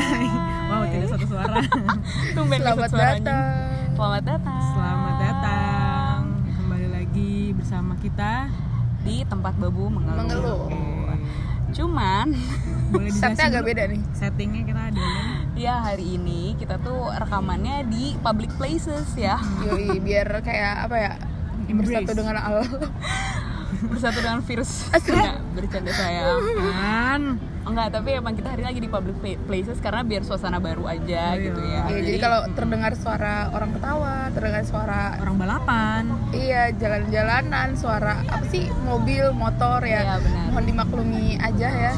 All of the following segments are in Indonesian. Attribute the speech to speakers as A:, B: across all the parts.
A: Hai. Wow, tidak satu suara.
B: Tumben
C: Selamat datang.
B: Selamat datang.
A: Selamat datang. Kembali lagi bersama kita
B: di tempat babu mengeluh.
C: Mengeluh.
B: Cuman
A: Boleh
C: Setnya agak beda nih.
A: Settingnya kita ada
B: ya hari ini kita tuh rekamannya di public places ya.
C: Yoi, biar kayak apa ya?
A: Embrace.
C: Bersatu dengan Allah.
B: Bersatu dengan virus. Bercanda sayang.
A: kan.
B: Enggak, tapi emang kita hari lagi di public pla- places karena biar suasana baru aja
A: Oh,
B: gitu
A: iya.
B: ya.
C: Iya, jadi kalau terdengar suara orang ketawa, terdengar suara
A: Orang balapan.
C: iya jalan-jalanan, suara apa sih mobil, motor ya.
B: Iya, benar.
C: Mohon dimaklumi aja ya.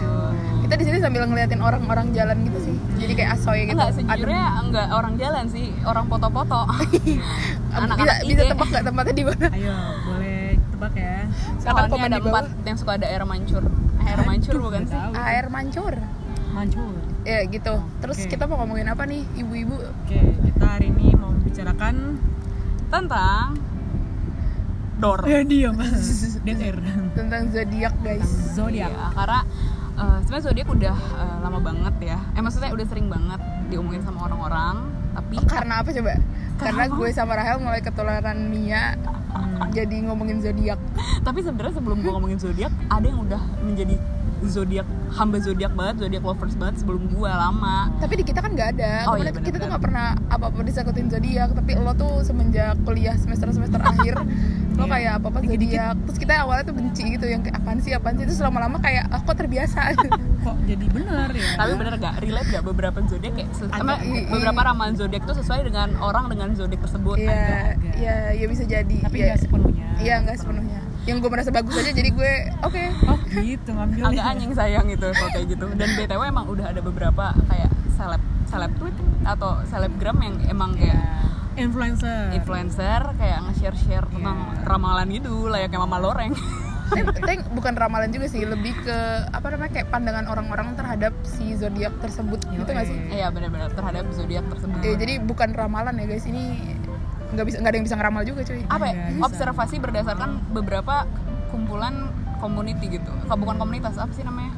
C: Kita di sini sambil ngeliatin orang-orang jalan gitu sih. Jadi kayak asoy gitu.
B: Enggak, sejujurnya enggak orang jalan sih, orang foto-foto.
C: Adem.
B: anak-anak
C: bisa, bisa
B: IG.
C: tebak nggak tempatnya di mana?
A: Ayo, boleh tebak ya.
C: Silahkan
B: Soalnya
C: komen
B: ada
C: di bawah.
B: empat yang suka ada air mancur. Air mancur
A: Aduh,
B: bukan sih?
A: tahu.
C: Air mancur.
A: Mancur.
C: Ya gitu. Terus
A: Oke.
C: kita mau ngomongin apa nih, ibu-ibu?
A: Oke, kita hari ini mau membicarakan
B: Tentang Dor.
A: Eh, diam. DR.
C: Tentang zodiak guys.
A: Zodiak.
B: Iya, karena eh, sebenarnya zodiak udah eh, lama banget ya. Eh maksudnya udah sering banget diomongin sama orang-orang, tapi
C: Oh, karena apa coba? Karena gue sama Rahel mulai ketularan Mia jadi ngomongin zodiak.
B: tapi sebenarnya sebelum gua ngomongin zodiak, ada yang udah menjadi zodiak hamba zodiak banget, zodiak lovers banget sebelum gua lama.
C: Tapi di kita kan nggak ada.
B: Oh, iya,
C: kita tuh
B: benar-benar.
C: nggak pernah apa-apa disangkutin zodiak. Tapi lo tuh semenjak kuliah semester semester akhir lo
A: Iya.
C: kayak apa apa
A: Dikit-dikit.
C: zodiak. Terus kita awalnya tuh benci gitu yang kayak apaan sih apaan sih. Terus lama-lama kayak ah, kok terbiasa.
A: Kok jadi bener ya?
B: Tapi bener gak relate gak beberapa zodiak kayak
A: Ada.
B: emang
C: I- i-
B: beberapa ramalan zodiak itu sesuai dengan orang dengan zodiak tersebut.
C: Iya, iya, ya bisa jadi.
A: Tapi
C: Iya.
A: nggak sepenuhnya.
C: Iya nggak sepenuhnya. Yang gue merasa bagus aja jadi gue oke.
A: Oh gitu ngambilnya.
B: Agak anjing sayang itu kalau kayak gitu. Dan BTW emang udah ada beberapa kayak seleb seleb tweet atau selebgram yang emang
A: Iya.
B: kayak
A: Influencer.
B: influencer kayak nge-share-share tentang
A: Iya.
B: ramalan gitu layaknya mama loreng.
C: Tapi, tapi bukan ramalan juga sih, lebih ke apa namanya kayak pandangan orang-orang terhadap si zodiak tersebut gitu nggak sih?
B: Iya benar-benar terhadap zodiak tersebut.
C: Ya, jadi bukan ramalan ya guys, ini nggak bisa nggak ada yang bisa ngeramal juga cuy.
B: Apa ya?
A: Iya, bisa.
B: Observasi berdasarkan beberapa kumpulan community gitu. Kalau bukan komunitas apa sih namanya?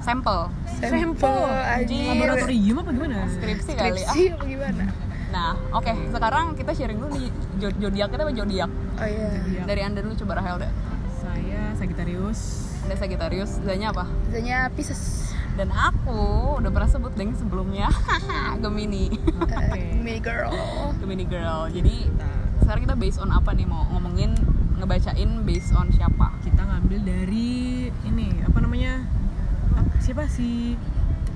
B: Sampel.
C: Sampel.
A: Laboratorium apa gimana?
B: Skripsi kali ah.
C: Skripsi apa gimana?
B: Nah, oke. Sekarang kita sharing dulu nih zodiak kita apa zodiak?
C: Oh iya.
A: Zodiak.
B: Dari Anda dulu coba Rahel deh.
A: Saya Sagittarius.
B: Anda Sagittarius, Zanya apa?
C: Biasanya Pisces.
B: Dan aku udah pernah sebut deng sebelumnya Gemini
A: Oke.
C: Me girl.
B: Gemini girl Jadi sekarang kita based on apa nih mau ngomongin ngebacain based on siapa
A: Kita ngambil dari ini apa namanya? Ap- Siapa si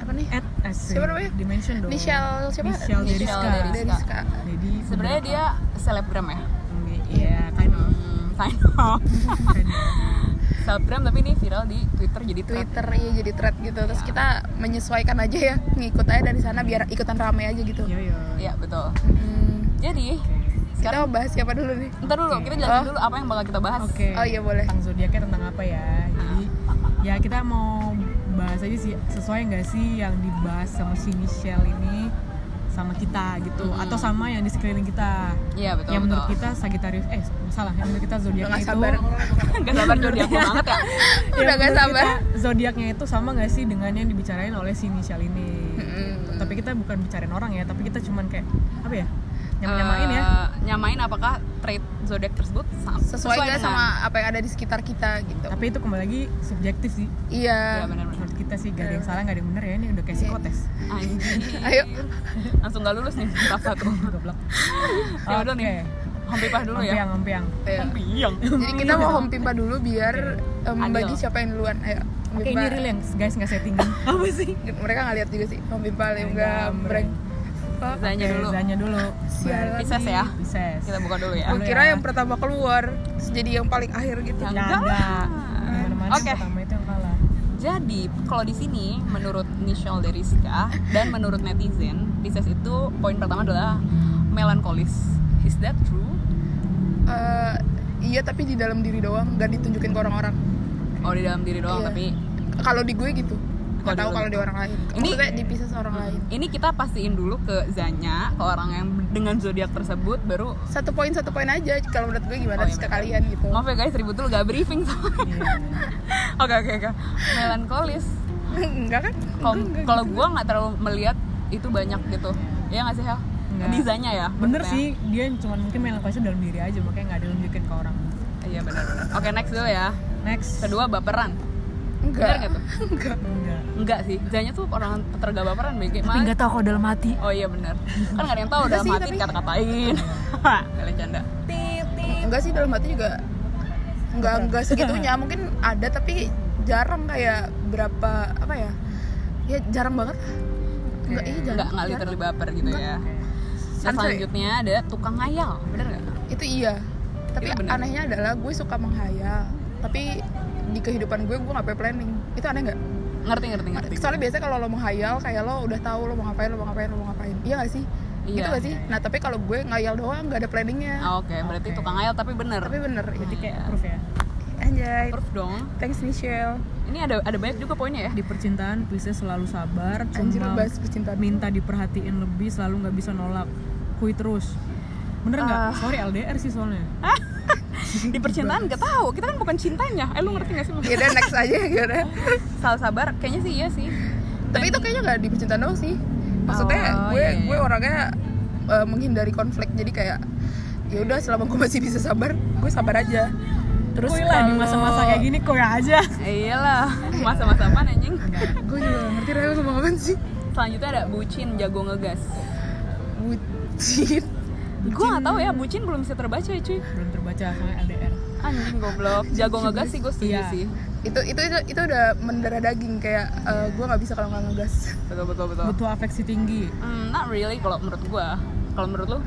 C: Apa nih?
A: Ed asik.
C: Siapa namanya?
A: Dimension dong.
C: Michelle siapa?
A: Michelle
B: Michelle
A: Deriska.
B: Deriska.
C: Deriska.
A: Jadi
B: sebenarnya dia selebgram ya
A: Iya, kind of.
B: hmm, kind of
A: Kind of.
B: selebgram tapi ini viral di Twitter jadi thread.
C: Twitter iya jadi thread gitu. Terus kita menyesuaikan aja ya, ngikut aja dari sana biar ikutan rame aja gitu.
A: Yo yo.
B: Iya betul
C: Hmm.
B: jadi
A: Oke.
C: Kita
B: sekarang
C: mau bahas siapa dulu nih?
B: ntar dulu
A: Oke.
B: kita jelasin
C: Oh.
B: dulu apa yang bakal kita bahas
A: Oke.
C: Oh iya boleh.
A: Tentang zodiaknya tentang apa ya? Jadi ya kita mau bahas aja sih sesuai nggak sih yang dibahas sama si Michelle ini sama kita gitu
B: Mm-mm.
A: atau sama yang di sekeliling kita.
B: Iya betul
A: yang menurut
B: betul
A: kita Sagittarius eh salah yang menurut kita
C: nggak
A: itu
C: sabar.
B: Gak sabar zodiak banget ya
C: Udah nggak
A: menurut
C: sabar.
A: zodiaknya itu sama nggak sih dengan yang dibicarain oleh si Michelle ini?
C: Mm-mm.
A: Tapi kita bukan bicarain orang ya, tapi kita cuman kayak apa ya? Nyamain ya.
B: Eh, nyamain apakah trait zodiak tersebut sam-
C: Sesuai
B: dengan-
C: sama apa yang ada di sekitar kita gitu.
A: Tapi itu kembali lagi subjektif sih.
C: Iya.
B: Iya
A: Menurut kita sih gak ada yang salah, gak ada yang benar ya. Ini udah kayak
C: Iya.
A: psikotes.
B: Anjir.
C: Ayo.
B: Langsung gak lulus nih Rafa tuh.
A: Goblok.
B: Ya udah nih. Hampipah dulu ya.
A: Ampiang, ampiang.
C: Ayo.
B: Hampiyang.
C: Jadi kita mau home pimpa dulu biar em,
B: Adil.
C: bagi siapa yang duluan. Ayo.
A: Oke,
C: pimpa.
A: ini real yang guys nggak settingan. Apa sih?
C: Mereka nggak lihat juga sih home pimpa yang gambreng.
B: Zanya dulu.
A: Zanya dulu.
B: Pisces ya.
A: Pisces.
B: Kita buka dulu ya.
C: Kira
A: ya.
C: yang pertama keluar, jadi yang paling akhir gitu.
B: Ya.
A: Nggak
B: Enggak. Oke.
A: yang pertama itu yang kalah.
B: Jadi, kalau di sini menurut Michelle Deriska dan menurut netizen, Pisces itu poin pertama adalah melankolis. Is that true?
C: Eh, iya tapi di dalam diri doang, gak ditunjukin ke orang-orang.
B: Oh, di dalam diri doang,
C: Iya.
B: tapi
C: Kalau di gue gitu, nggak tahu kalau di orang lain.
B: Ini-
C: Maksudnya di Pisces orang lain.
B: ini kita pastiin dulu ke Zanya, ke orang yang dengan zodiak tersebut baru
C: Satu poin satu poin aja. Kalau menurut gue gimana
B: Oh, iya,
C: ke kalian gitu.
B: Maaf ya guys, ribut dulu gak briefing soalnya.
A: Iya.
B: Oke oke oke. Melankolis.
C: Enggak kan?
B: Kalau gue nggak terlalu melihat itu banyak gitu ya nggak sih Hel
A: Nggak.
B: desainnya ya
A: bener sih dia cuma mungkin melankolisnya dalam diri aja makanya nggak ditunjukin ke orang
B: iya benar benar oke next dulu ya
A: next
B: kedua baperan
C: enggak.
B: Bener nggak tuh?
C: Enggak.
A: Enggak.
B: Enggak sih. Zanya tuh orang terga baperan BG
A: tapi
B: mah
A: nggak tahu kalau dalam hati.
B: Oh iya benar. Kan nggak ada yang tahu
C: Enggak
B: dalam
C: sih,
B: hati
C: tapi-
B: kata-katain kalian canda
C: enggak sih dalam hati juga enggak enggak segitunya. Mungkin ada tapi jarang kayak berapa apa ya? Ya jarang banget enggak iya jarang.
B: Nggak nggak
C: jarang.
B: literally baper gitu ya.
A: Oke.
B: Nah,
C: Santai.
B: selanjutnya ada tukang ngayal bener nggak?
C: Itu iya. Tapi
B: Itu bener.
C: anehnya adalah gue suka menghayal. Tapi di kehidupan gue gue nggak pakai planning. Itu aneh nggak
B: ngerti ngerti ngerti.
C: Soalnya biasanya kalau lo menghayal kayak lo udah tahu lo mau ngapain lo mau ngapain lo mau ngapain. Iya gak sih?
B: Iya.
C: gitu gak sih? nah tapi kalau gue ngayal doang nggak ada planningnya.
B: Ah, oke. Berarti
A: Oke.
B: tukang ngayal tapi bener.
C: Tapi bener.
A: Jadi kayak
B: Iya.
A: proof ya.
C: Anjay.
B: Proof dong.
C: Thanks Michelle.
B: Ini ada ada banyak juga poinnya ya.
A: Di percintaan Pisces selalu sabar
C: anjir
A: cuma
C: bahas percintaan.
A: minta diperhatiin lebih selalu nggak bisa nolak. Kui terus. Bener nggak
C: Ah.
A: sorry LDR sih soalnya
B: di percintaan gak tahu. Kita kan bukan cintanya. Eh lu ngerti gak sih
C: ya udah next aja gimana
B: salah sabar. Kayaknya sih iya sih.
C: Tapi itu kayaknya nggak di percintaan doang sih. Maksudnya
B: Oh,
C: gue
B: iya, iya.
C: gue orangnya eh, menghindari konflik. Jadi kayak ya udah selama gue masih bisa sabar gue sabar aja. Terus
A: Kuy lah di
C: kalau-
A: masa-masa kayak gini kok ya aja.
B: Eh, iyalah masa-masa apa anjing?
C: Gue juga ngerti Rel ngomong apa sih.
B: Selanjutnya ada bucin jago ngegas.
C: Bucin
B: gue gak tahu ya bucin belum bisa terbaca ya cuy.
A: Belum terbaca soalnya LDR
B: anjing goblok. Jago ngegas sih gue setuju
A: Iya.
B: sih.
C: Itu itu itu, itu udah mendarah daging kayak eh, gue nggak bisa kalau nggak ngegas.
B: Betul betul betul.
A: Butuh afeksi tinggi.
B: Hmm, not really kalau menurut gue kalau menurut lu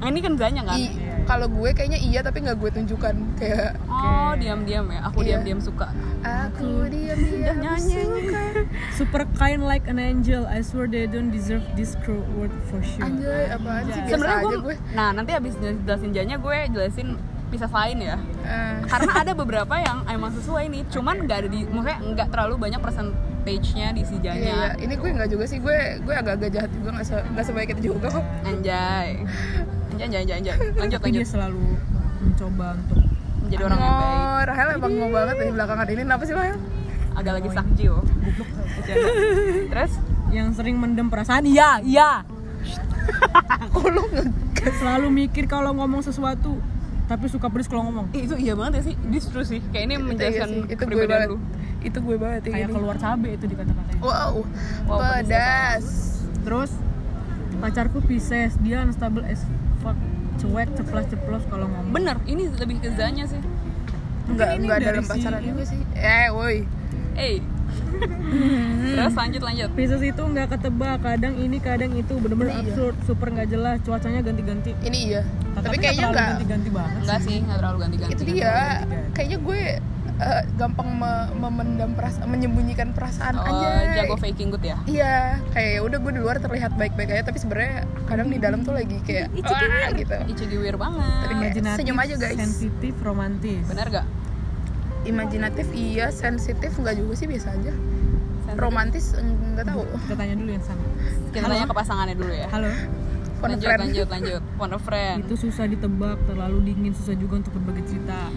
B: Nah, ini kan Zanya kan?
C: I- kalau gue kayaknya iya tapi nggak gue tunjukkan kayak
B: oh diam-diam ya? Aku
C: Iya.
B: diam-diam suka.
C: Aku diam
B: udah
C: diam
B: nyanyi
A: super kind like an angel. I swear they don't deserve this cruel word for sure.
C: Anjay apaan sih? Biasa
B: sebenarnya
C: aja
B: gue
C: gue.
B: Nah nanti abis jelasin Zanya gue jelasin pisah lain ya.
C: Eh,
B: karena ada beberapa yang emang sesuai nih cuman nggak ada di maksudnya nggak terlalu banyak percentage-nya di si
C: iya, iya.
B: Janya
C: ini gue nggak juga sih. Gue gue agak-agak jahat juga nggak se sebaik itu juga kok.
B: Anjay anjay anjay anjay, anjay. lanjut
A: tapi dia
B: lanjut.
A: selalu mencoba untuk
B: menjadi orang yang baik.
C: Oh, Rahel emang mau banget ya belakangan ini. Kenapa sih Rahel?
B: agak lagi sakjio Bercanda. terus?
A: Yang sering mendem perasaan? Iya iya.
C: Kok lu
A: selalu mikir kalau ngomong sesuatu tapi suka pedes kalau ngomong.
B: Eh, itu iya banget ya sih. This true sih. Kayak ini
C: Itu iya
B: menjelaskan
C: sih, itu gue banget.
B: lu.
C: Itu gue banget ya
A: kayak
C: ini.
A: keluar cabe itu di kata-katanya
C: Wow,
B: Wow,
C: pedas
A: terus? Pacarku Pisces. Dia unstable as fuck cuek ceplas ceplos kalau ngomong.
B: Bener ini lebih ke Zanya sih.
C: Enggak,
A: ini
C: enggak
A: dari
C: dalam
A: si-
C: pacaran juga sih. Eh, woi.
B: Eh. Terus lanjut lanjut.
A: Pisces itu nggak ketebak kadang ini kadang itu. Bener-bener
C: Iya.
A: absurd super nggak jelas cuacanya ganti-ganti.
C: Ini iya. Tapi
A: nggak
C: kayaknya enggak
A: ganti-ganti banget
B: enggak sih. nggak terlalu ganti-ganti.
C: Itu dia. Kayaknya gue eh, gampang me- memendam perasaan, menyembunyikan perasaan
B: oh
C: aja.
B: jago faking good ya?
C: Iya, kayak ya udah gue di luar terlihat baik-baik aja, tapi sebenarnya kadang di dalam tuh lagi kayak wah gitu. Tapi
B: banget.
C: Kayak senyum aja guys.
A: sensitif romantis.
B: Bener gak?
C: Imajinatif iya, sensitif nggak juga sih biasa aja.
B: Sensitif.
C: Romantis nggak tahu.
A: kita tanya dulu yang sama.
B: Kita tanya ke pasangannya dulu ya.
A: Halo?
C: Phone
B: lanjut
C: friend.
B: lanjut lanjut. Phone friend.
A: Itu susah ditebak terlalu dingin susah juga untuk berbagi cerita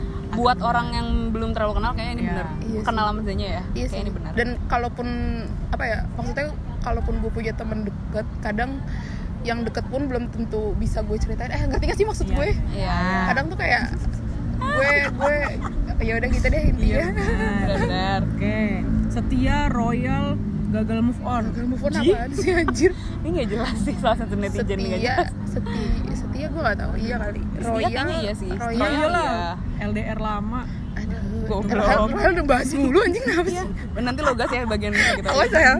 B: buat orang yang belum terlalu kenal kayaknya ini
A: Iya.
B: bener
C: Iya
B: kenal sama Zanya ya
C: Iya
B: kayak
C: sih.
B: ini benar
C: Dan kalaupun apa ya, maksudnya kalaupun gue punya temen deket, kadang yang deket pun belum tentu bisa gue ceritain. Eh ngerti gak sih maksud
A: Iya.
C: gue?
B: iya
C: Kadang tuh kayak gue gue ya udah gitu deh intinya.
B: benar-benar
A: oke setia royal gagal move on
C: Gagal move on apaan sih anjir?
B: ini nggak jelas sih salah satu netizen
C: setia
B: jelas
C: setia setia gue gak tahu. Iya kali.
B: Kayaknya iya sih.
A: ya.
C: royal
B: Royal
A: iyalah
B: iya.
A: LDR lama.
C: Aduh.
B: Goblok.
C: Rahel udah bahas mulu anjing kenapa
B: Iya.
C: sih?
B: Nanti lo gas ya bagian kita.
C: Awas
A: Iya, jangan.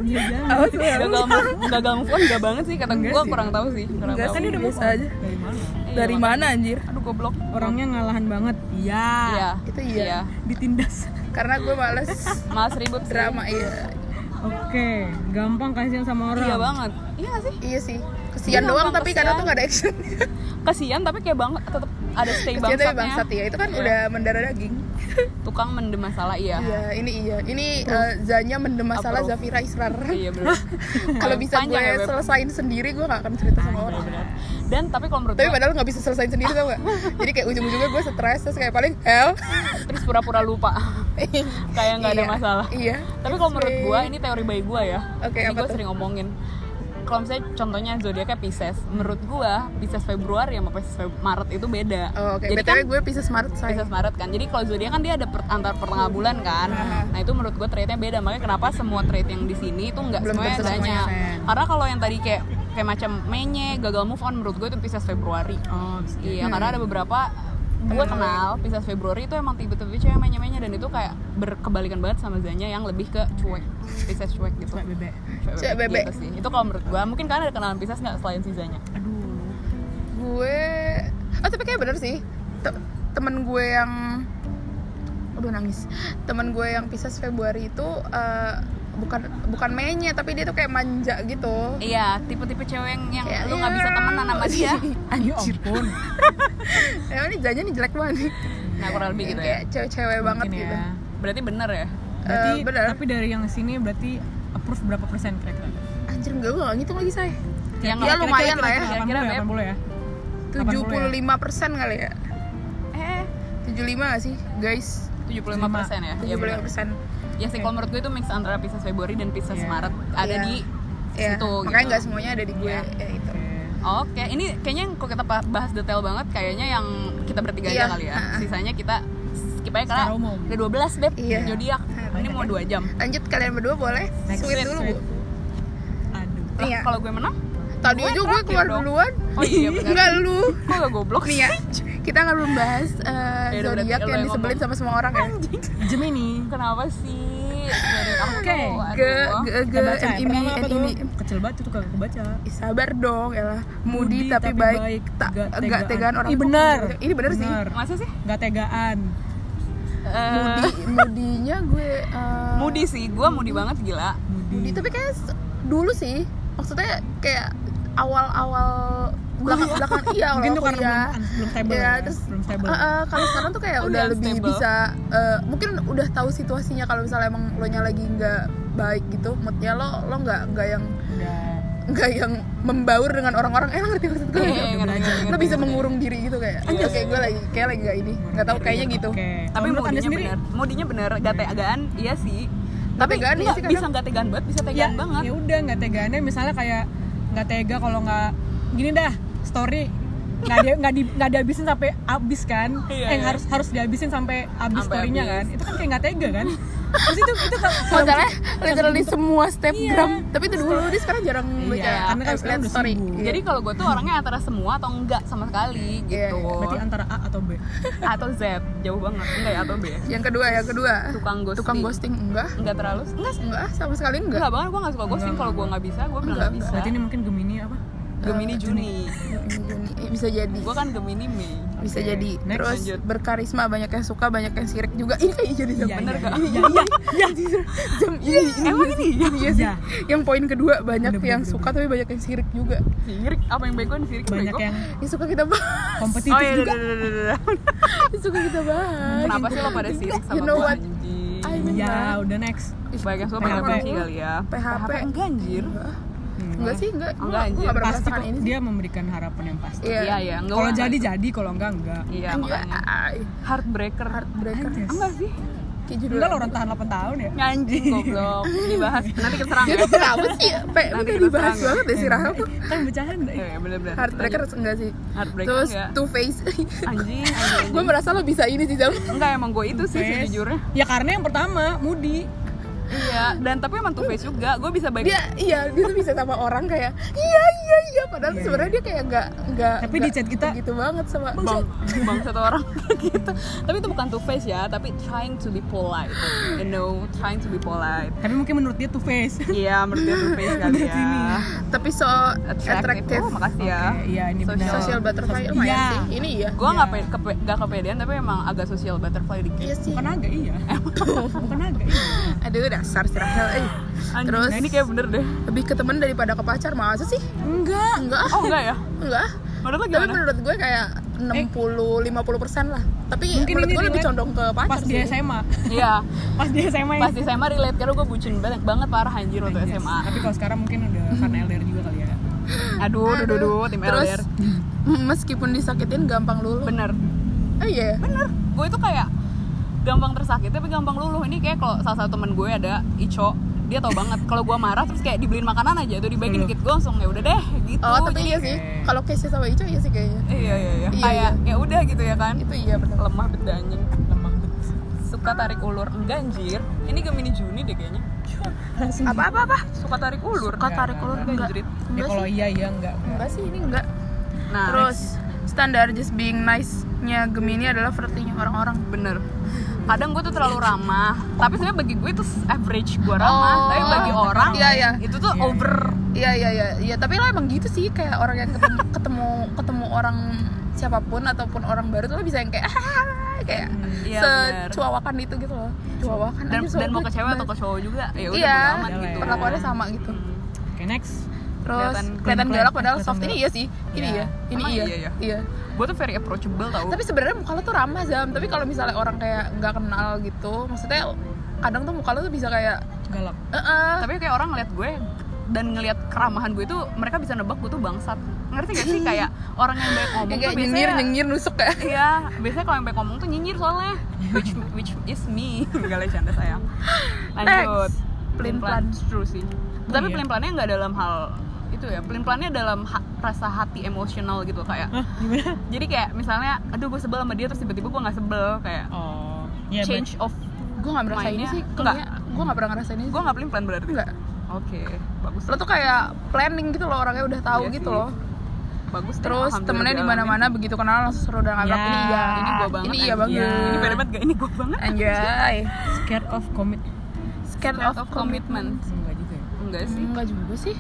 C: awas Rahel
B: gagal move gagal move on gak banget sih. Kata
A: Enggak
B: gue
A: sih.
B: kurang tahu sih. Kurang
C: Enggak
B: tahu.
C: sih,
A: Kan udah
C: biasa aja.
A: dari mana?
B: Iya,
C: dari mana anjir?
B: Aduh goblok.
A: Orangnya ngalahan banget. Iya.
B: Iya.
C: Itu iya.
A: ditindas.
C: Karena gue males
B: malas ribut sih.
C: drama iya.
A: Oke gampang kasihan sama orang.
B: Iya banget. Iya gak sih?
C: Iya sih kesian doang tapi kadang
B: kesian.
C: tuh gak ada action.
B: Kasian tapi kayak banget tetap ada stay
C: kesian tapi
B: bangsatnya.
C: bangsat ya itu kan
B: Iya.
C: udah mendarah daging.
B: Tukang mendem masalah iya.
C: Iya ini iya. Ini eh, Zanya mendem masalah
B: Approve.
C: Zafira Israr.
B: Iya benar
C: kalau bisa gue
B: ya,
C: selesain sendiri gue gak akan cerita sama orang.
B: dan tapi kalau menurut
C: tapi
B: gue
C: padahal nggak bisa selesain sendiri tau gak jadi kayak ujung-ujungnya gue stres terus kayak paling hell
B: terus pura-pura lupa. Kayak nggak ada
C: Iya,
B: masalah.
C: Iya.
B: Tapi kalau menurut gue ini teori bayi gue ya.
C: Oke,
B: ini gue sering ngomongin kalau misalnya contohnya zodiaknya Pisces menurut gua Pisces Februari sama Pisces Feb- Maret itu beda.
C: Oh, oke.
B: Jadi
C: btw
B: kan
C: gue Pisces Maret say
B: Pisces Maret kan. Jadi kalau zodiak kan dia ada per, antar pertengah bulan kan. Nah itu menurut gua trade-nya beda. Makanya kenapa semua trade yang di sini itu nggak semuanya
A: Sen.
B: karena kalau yang tadi kayak kayak macam Menye gagal move on menurut gue itu Pisces Februari.
A: Oh.
B: Iya, karena ada beberapa gue kenal Pisces Februari itu emang tipe-tipe cewek mainnya-mainnya dan itu kayak berkebalikan banget sama Zanya yang lebih ke cuek Pisces cuek gitu.
A: Cuek bebek.
C: Cuek bebek.
B: gitu sih. Itu kalau menurut gue mungkin kalian ada kenalan Pisces nggak selain si Zanya
A: aduh
C: gue oh tapi kayak bener sih. Te- temen gue yang aduh nangis. Temen gue yang Pisces Februari itu eh, bukan bukan mainnya tapi dia tuh kayak manja gitu.
B: Iya tipe-tipe cewek yang, yang
C: Kayak,
B: lu nggak
C: ya.
B: bisa temenan sama dia.
A: Ya ampun.
C: Emang ini Zanya nih jelek banget nih.
B: Nah kurang lebih gitu ya.
C: kayak cewek-cewek banget
A: Mungkin
C: gitu.
A: Ya
B: berarti bener ya?
A: Berarti
C: Eh, benar.
A: tapi dari yang sini berarti approve berapa persen kira-kira?
C: Anjir enggak gue gak ngitung lagi saya
B: yang
C: Ya, lumayan lah ya.
B: Kira-kira,
A: 80 ya 80 ya?
C: 75 persen kali ya.
B: Eh.
C: 75 gak sih guys
B: 75 persen ya Iya,
C: 75
B: bener.
C: persen
B: ya sih kalau menurut gue itu mix antara Pisces Februari dan Pisces
A: Iya.
B: Maret ada
C: Iya.
B: di
C: ya
B: situ
C: makanya
B: gitu.
C: nggak semuanya ada di gue
B: Iya.
C: ya itu
B: Oke, ini kayaknya kok kita bahas detail banget kayaknya yang kita bertiga
C: Iya.
B: aja kali ya. Sisanya kita skip aja karena udah 12 beb
C: Iya.
B: zodiak. Ini mau 2 jam.
C: lanjut kalian berdua boleh
A: Next,
C: sweet dulu bu
A: aduh
B: Lah,
C: Iya.
B: Kalau gue menang,
C: tadi aja gue keluar duluan
B: oh iya benar.
C: enggak lu
B: Kok gak goblok
C: nih ya kita nggak membahas uh,
B: Ya
C: zodiak yang disebelin sama semua orang ya
A: Gemini
B: Kenapa sih?
A: Oke,
B: aduh.
C: ge ge ge
A: Kita baca
C: and
A: ya,
C: ini
A: tuh?
C: ini
A: kecil banget itu kagak kebaca
C: Ih, sabar dong ya lah mudi,
A: Mudi
C: tapi,
A: tapi
C: baik,
A: baik,
C: tak
A: gak
C: enggak
A: tegaan.
C: orang
A: Ih,
C: tua.
A: benar.
C: ini bener, sih
B: Masa sih?
A: nggak tegaan
B: Eh,
C: mudi mudinya gue uh,
B: Moody sih, gue moody banget gila.
A: Mudi
C: mudi tapi kayak dulu sih maksudnya kayak awal-awal belakang belakang iya
A: mungkin tuh karena
C: kuliah
A: belum, belum stable
C: Iya,
A: ya,
C: terus
A: belum stable
C: Uh, uh, kalau sekarang tuh kayak
B: Udah
C: udah lebih
B: unstable.
C: bisa uh, mungkin udah tahu situasinya kalau misalnya emang lo nya lagi nggak baik gitu moodnya lo lo nggak nggak yang
A: udah
C: nggak yang membaur dengan orang-orang eh ngerti maksud gue
B: Iya,
C: nggak?
B: iya,
C: lo bisa mengurung diri gitu kayak
B: Iya,
C: anjir kayak
B: iya.
C: gue lagi kayak lagi nggak ini nggak tahu kayaknya gitu
A: oke
B: Tapi
A: Kalau menurut anda
B: modinya
A: sendiri
B: bener, modinya bener, gak tegaan, iya sih.
C: Tapi iya
B: enggak,
C: sih kadang.
B: bisa gak tegaan banget, bisa
A: ya
B: tegaan banget.
A: ya udah nggak tegaannya misalnya kayak nggak tega kalau nggak gini dah story nggak dia nggak di nggak dihabisin sampai habis kan?
B: Iya,
A: eh
B: iya.
A: harus harus dihabisin sampai habis
B: Sampai
A: storynya kan? Itu kan kayak nggak tega kan? Terus itu itu
C: masalahnya literally semua snapgram
A: Iya.
C: tapi itu dulu dia sekarang jarang baca
A: Iya, karena kan
C: eh,
A: sekarang
C: story.
A: sibuk.
C: Iya.
B: Jadi kalau gue tuh orangnya antara semua atau enggak sama sekali
C: Iya,
B: gitu.
A: berarti antara A atau B?
B: Atau Z jauh banget. Enggak ya atau B?
C: Yang kedua yang kedua.
B: Tukang ghosting.
C: Tukang ghosting enggak.
B: Enggak terlalu? Enggak
C: enggak sama sekali enggak.
B: Enggak banget gue nggak suka ghosting. Kalau gue
A: enggak.
B: nggak bisa gue bilang
C: Enggak,
B: nggak bisa
A: berarti ini mungkin Gemini apa
B: Gemini Juni.
C: Juni. Eh, bisa jadi.
B: Gue kan Gemini Mei
C: bisa
A: Oke,
C: jadi.
A: next.
C: terus
B: Lanjut.
C: berkarisma banyak yang suka banyak yang sirik juga. Ini kayak jadi jam
A: Iya,
B: bener
A: iya,
B: gak?
A: iya iya. Iya
C: jam ini ini
B: emang ini? ya
C: iya sih.
A: Iya.
C: yang poin kedua banyak
A: Bener,
C: yang
A: bener,
C: suka tapi banyak yang sirik juga.
B: Sirik? Apa yang bego? Sirik
A: banyak
B: bego?
A: yang
C: yang suka kita bahas.
A: kompetitif
B: oh iya
A: juga.
C: yang suka kita bahas.
B: Kenapa sih lo pada sirik sama
C: You know what?
B: anjing?
C: I mean-
A: ya udah next.
B: Banyak yang suka banyak kali ya.
C: PHP.
B: enggak anjir
A: Hmm.
C: enggak sih enggak.
B: Enggak,
C: Gua- gua
B: anjir.
C: nggak pernah
A: pasti kok
C: ini sih.
A: dia memberikan harapan yang pasti.
C: Iya.
B: iya iya. Enggak
A: kalau jadi jadi. Kalau enggak enggak.
B: Iya makanya heartbreaker.
C: Heartbreaker.
A: Anjay.
B: enggak sih.
C: Kayak judul
A: enggak lo orang tahan 8 tahun ya?
B: Anjing goblok. Dibahas. Nanti kita serang ya.
C: itu kenapa sih? Pe
B: Nanti
C: udah
B: kita
C: dibahas
B: serang ya.
C: banget deh si Rahel tuh.
A: kan bercanda.
B: Iya, iya, bener-bener
C: heartbreaker enggak sih?
B: Heartbreaker
C: terus
B: enggak
C: two face.
B: Anjing anjing, anjing.
C: gue merasa lo bisa ini sih jam.
B: Enggak emang gue itu sih sejujurnya.
A: Ya karena yang pertama Mudi
B: iya dan tapi emang two face juga. Gue bisa baik
C: dia iya dia tuh bisa sama orang kayak iya iya iya. Padahal
A: Iya,
C: sebenarnya dia kayak enggak enggak
A: Tapi di chat kita,
C: gitu banget sama
B: bang bang. satu orang gitu. Tapi itu bukan two face ya tapi trying to be polite. You know trying to be polite.
A: Tapi mungkin menurut dia two face
B: iya menurut dia two face kali ya.
C: tapi so
B: attractive.
C: attractive.
B: Oh makasih ya.
A: Oke, iya ini
B: Social-
A: benar.
C: Social butterfly lumayan
A: iya.
C: sih. Ini iya.
B: Gue nggak
A: Iya.
B: pe- kepe- nggak kepedean tapi emang agak social butterfly dikit.
C: Iya sih.
A: Bukan agak iya. Bukan agak iya.
C: Aduh dasar si Rahel eh.
B: Anjing,
C: terus
B: nah ini kayak bener deh.
C: lebih ke temen daripada ke pacar masa sih?
A: Enggak.
C: Enggak.
B: Oh enggak ya?
C: Enggak.
B: Menurut lo
C: tapi
B: gimana?
C: menurut gue kayak 60 50 persen lah. Tapi
A: Mungkin
C: menurut gue lebih condong ke pacar
A: pas di
C: sih.
A: SMA
B: iya.
A: Pas di SMA
B: pas di SMA relate karena gue bucin banget banget parah anjir waktu
A: Yes.
B: SMA
A: tapi kalau sekarang mungkin udah karena LDR juga kali ya.
B: Aduh aduh aduh, aduh tim
C: terus
B: LDR
C: meskipun disakitin gampang luluh.
B: Bener.
C: Oh iya.
B: Bener. Gue itu kayak gampang tersakiti tapi gampang luluh. Ini kayak kalau salah satu temen gue ada Ico dia tau banget. Kalau gue marah terus kayak dibeliin makanan aja tuh dibaikin
A: Loh.
B: dikit gue langsung ya udah deh gitu.
C: Oh tapi iya sih. Kalau case sama Ico iya sih kayaknya.
B: Iya iya iya.
C: Iya,
B: kayak ya udah gitu ya kan.
C: Itu iya benar
B: lemah anjing
A: lemah banget
B: suka tarik ulur. Enggak anjir. Ini Gemini Juni deh kayaknya.
A: Langsung
C: apa apa apa?
B: Suka tarik ulur.
C: Suka tarik ulur
A: enggak,
C: enggak?
A: ya kalau iya iya enggak. Enggak
C: sih ini enggak.
B: Nah
C: terus standar just being nice-nya Gemini adalah flirty-nya orang-orang.
B: Bener kadang gue tuh terlalu ramah tapi sebenarnya bagi gue itu average gue ramah
C: Oh.
B: tapi bagi orang
C: Iya, iya.
B: itu tuh
A: Iya,
B: over
C: Iya iya iya iya tapi lo emang gitu sih kayak orang yang ketemu ketemu ketemu orang siapa pun ataupun orang baru tuh lo bisa yang kayak "Ah," kayak
B: Iya, bener.
C: secuawakan itu gitu loh cuawakan
B: dan,
C: aja
B: dan mau
C: soalnya.
B: ke cewek atau ke cowok juga ya udah
C: iya
B: amat
A: Iya,
B: gitu
A: iya.
C: perlakuannya sama gitu
B: Hmm.
A: oke next
C: terus
B: Kelihatan-
C: galak padahal soft ini iya sih. Ini
A: Iya.
C: iya. Ini iya.
B: iya, iya?
C: iya.
B: Gue tuh very approachable tau.
C: Tapi sebenarnya muka lo tuh ramah zam. Tapi kalau misalnya orang kayak nggak kenal gitu maksudnya kadang tuh muka lo tuh bisa kayak
A: galak.
C: Eh eh.
B: tapi kayak orang ngeliat gue dan ngeliat keramahan gue itu mereka bisa nebak gue tuh bangsat. Ngerti gak sih? Kayak orang yang baik ngomong
C: yang
B: tuh
C: nyengir
B: biasanya
C: nyengir nusuk kayak
B: Iya, biasanya kalau yang baik ngomong tuh nyinyir soalnya. Which which is me. Gak lah canda sayang. Lanjut.
C: Next. Pelin-pelan.
B: true sih. Tapi
A: iya.
B: pelin pelannya nggak dalam hal itu ya. Pelin pelannya dalam ha- rasa hati emosional gitu kayak.
A: Hah, gimana?
B: Jadi kayak misalnya aduh gue sebel sama dia terus tiba-tiba gue nggak sebel kayak
A: oh iya
B: change of
C: gue nggak merasa ini sih.
B: enggak.
C: gue nggak pernah ngerasain ini
B: gue nggak pelin pelan berarti?
C: Enggak
B: oke bagus.
C: Lo tuh kayak planning gitu loh orangnya udah tahu
B: Iya
C: gitu
B: sih.
C: loh.
B: Bagus deh,
C: terus temennya di mana mana begitu kenal langsung seru dan ngabrak
A: Ya,
C: ini iya
B: ini gue banget
C: ini iya banget.
B: Ini banget gak ini gue banget.
C: Anjay.
A: Scared of commit
C: scared
B: Scared
C: of,
B: of commitment.
C: commitment.
A: Enggak juga ya?
B: Enggak sih.
C: Enggak juga sih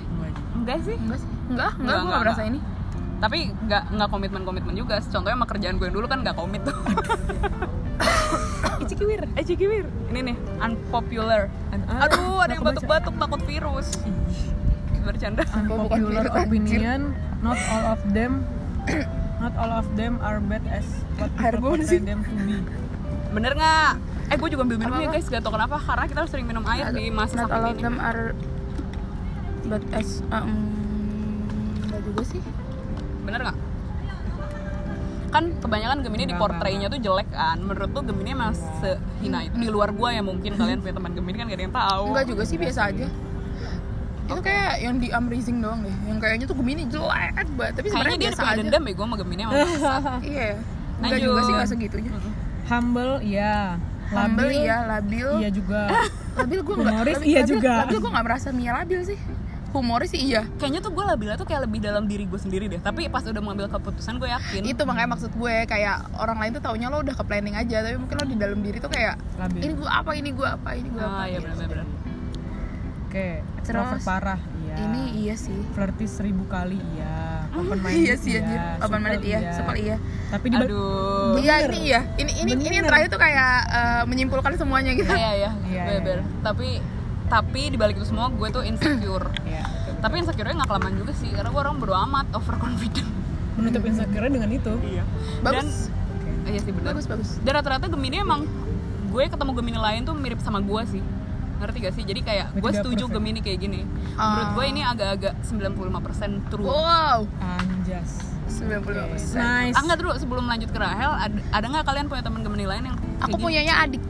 A: enggak
B: enggak sih.
C: Enggak sih. Enggak enggak,
B: Enggak,
C: gue
B: enggak,
C: gak merasa ini.
B: Tapi nggak nggak komitmen komitmen juga contohnya sama kerjaan gue yang dulu kan nggak komit tuh. Icikiwir, Icikiwir. Ini nih, unpopular. Aduh, ada yang batuk-batuk takut virus. Bercanda.
A: unpopular opinion. not all of them not all of them are bad as what people
C: sih.
A: them to be.
B: Bener nggak? Eh, gue juga ambil minum ya
C: Apa-apa?
B: guys, gak tau kenapa. Karena kita harus sering minum air di masa
C: not all
B: sakit
C: of
B: ini
C: them are as um, enggak juga sih.
B: Bener nggak? Kan kebanyakan Gemini di portraynya tuh jelek kan. Menurut tuh Gemini emang sehina itu Di luar gue ya mungkin. Kalian punya teman Gemini kan gak ada yang tahu.
C: Enggak juga sih biasa aja. Itu kayak yang di Amazing doang deh. Yang kayaknya tuh Gemini jelek banget tapi sebenarnya
B: dia
C: biasa
B: punya
C: aja.
B: dendam ya gue sama Gemini emang
C: iya. Enggak juga sih nggak segitunya.
A: Humble iya.
C: Humble
A: labil
C: iya labil.
A: iya juga.
C: Labil gue nggak labil-
A: iya juga.
C: labil gue nggak merasa Mia labil sih humoris sih iya.
B: Kayaknya tuh gue labilnya tuh kayak lebih dalam diri gue sendiri deh. Tapi pas udah mengambil keputusan gue yakin.
C: Itu makanya maksud gue kayak orang lain tuh taunya lo udah ke planning aja tapi mungkin lo di dalam diri tuh kayak
A: labil.
C: Ini gue apa ini gue apa ini gue apa
B: Ah iya
C: gitu.
B: benar-benar
A: oke
C: Terus,
A: parah iya.
C: Ini iya sih.
A: Flirty seribu kali iya. Open minded
C: iya sih anjir. open minded iya. supel iya.
A: Tapi di
B: Aduh.
C: Iya ini iya. Ini ini ini yang
A: Bener.
C: terakhir tuh kayak eh, menyimpulkan semuanya gitu.
B: Iya iya
A: Iya,
B: bener Tapi Tapi dibalik itu semua gue tuh insecure.
A: Ya
B: Tapi insecure-nya gak kelamaan juga sih Karena gue orang bodo amat Overconfident.
A: Menutup insecure dengan itu.
B: Iya.
C: Bagus.
B: Dan Iya sih bener.
C: Bagus bagus.
B: Dan rata-rata Gemini emang Gue ketemu Gemini lain tuh mirip sama gue sih. Ngerti gak sih? Jadi kayak gue setuju
A: perfect.
B: Gemini kayak gini.
C: Ah.
B: Menurut gue ini agak-agak 95% true.
C: Wow.
A: Anjas.
C: 95%
A: nice
B: Ah enggak dulu sebelum lanjut ke Rahel Ada, ada gak kalian punya teman Gemini lain yang
C: aku
B: gini?
C: punyanya adik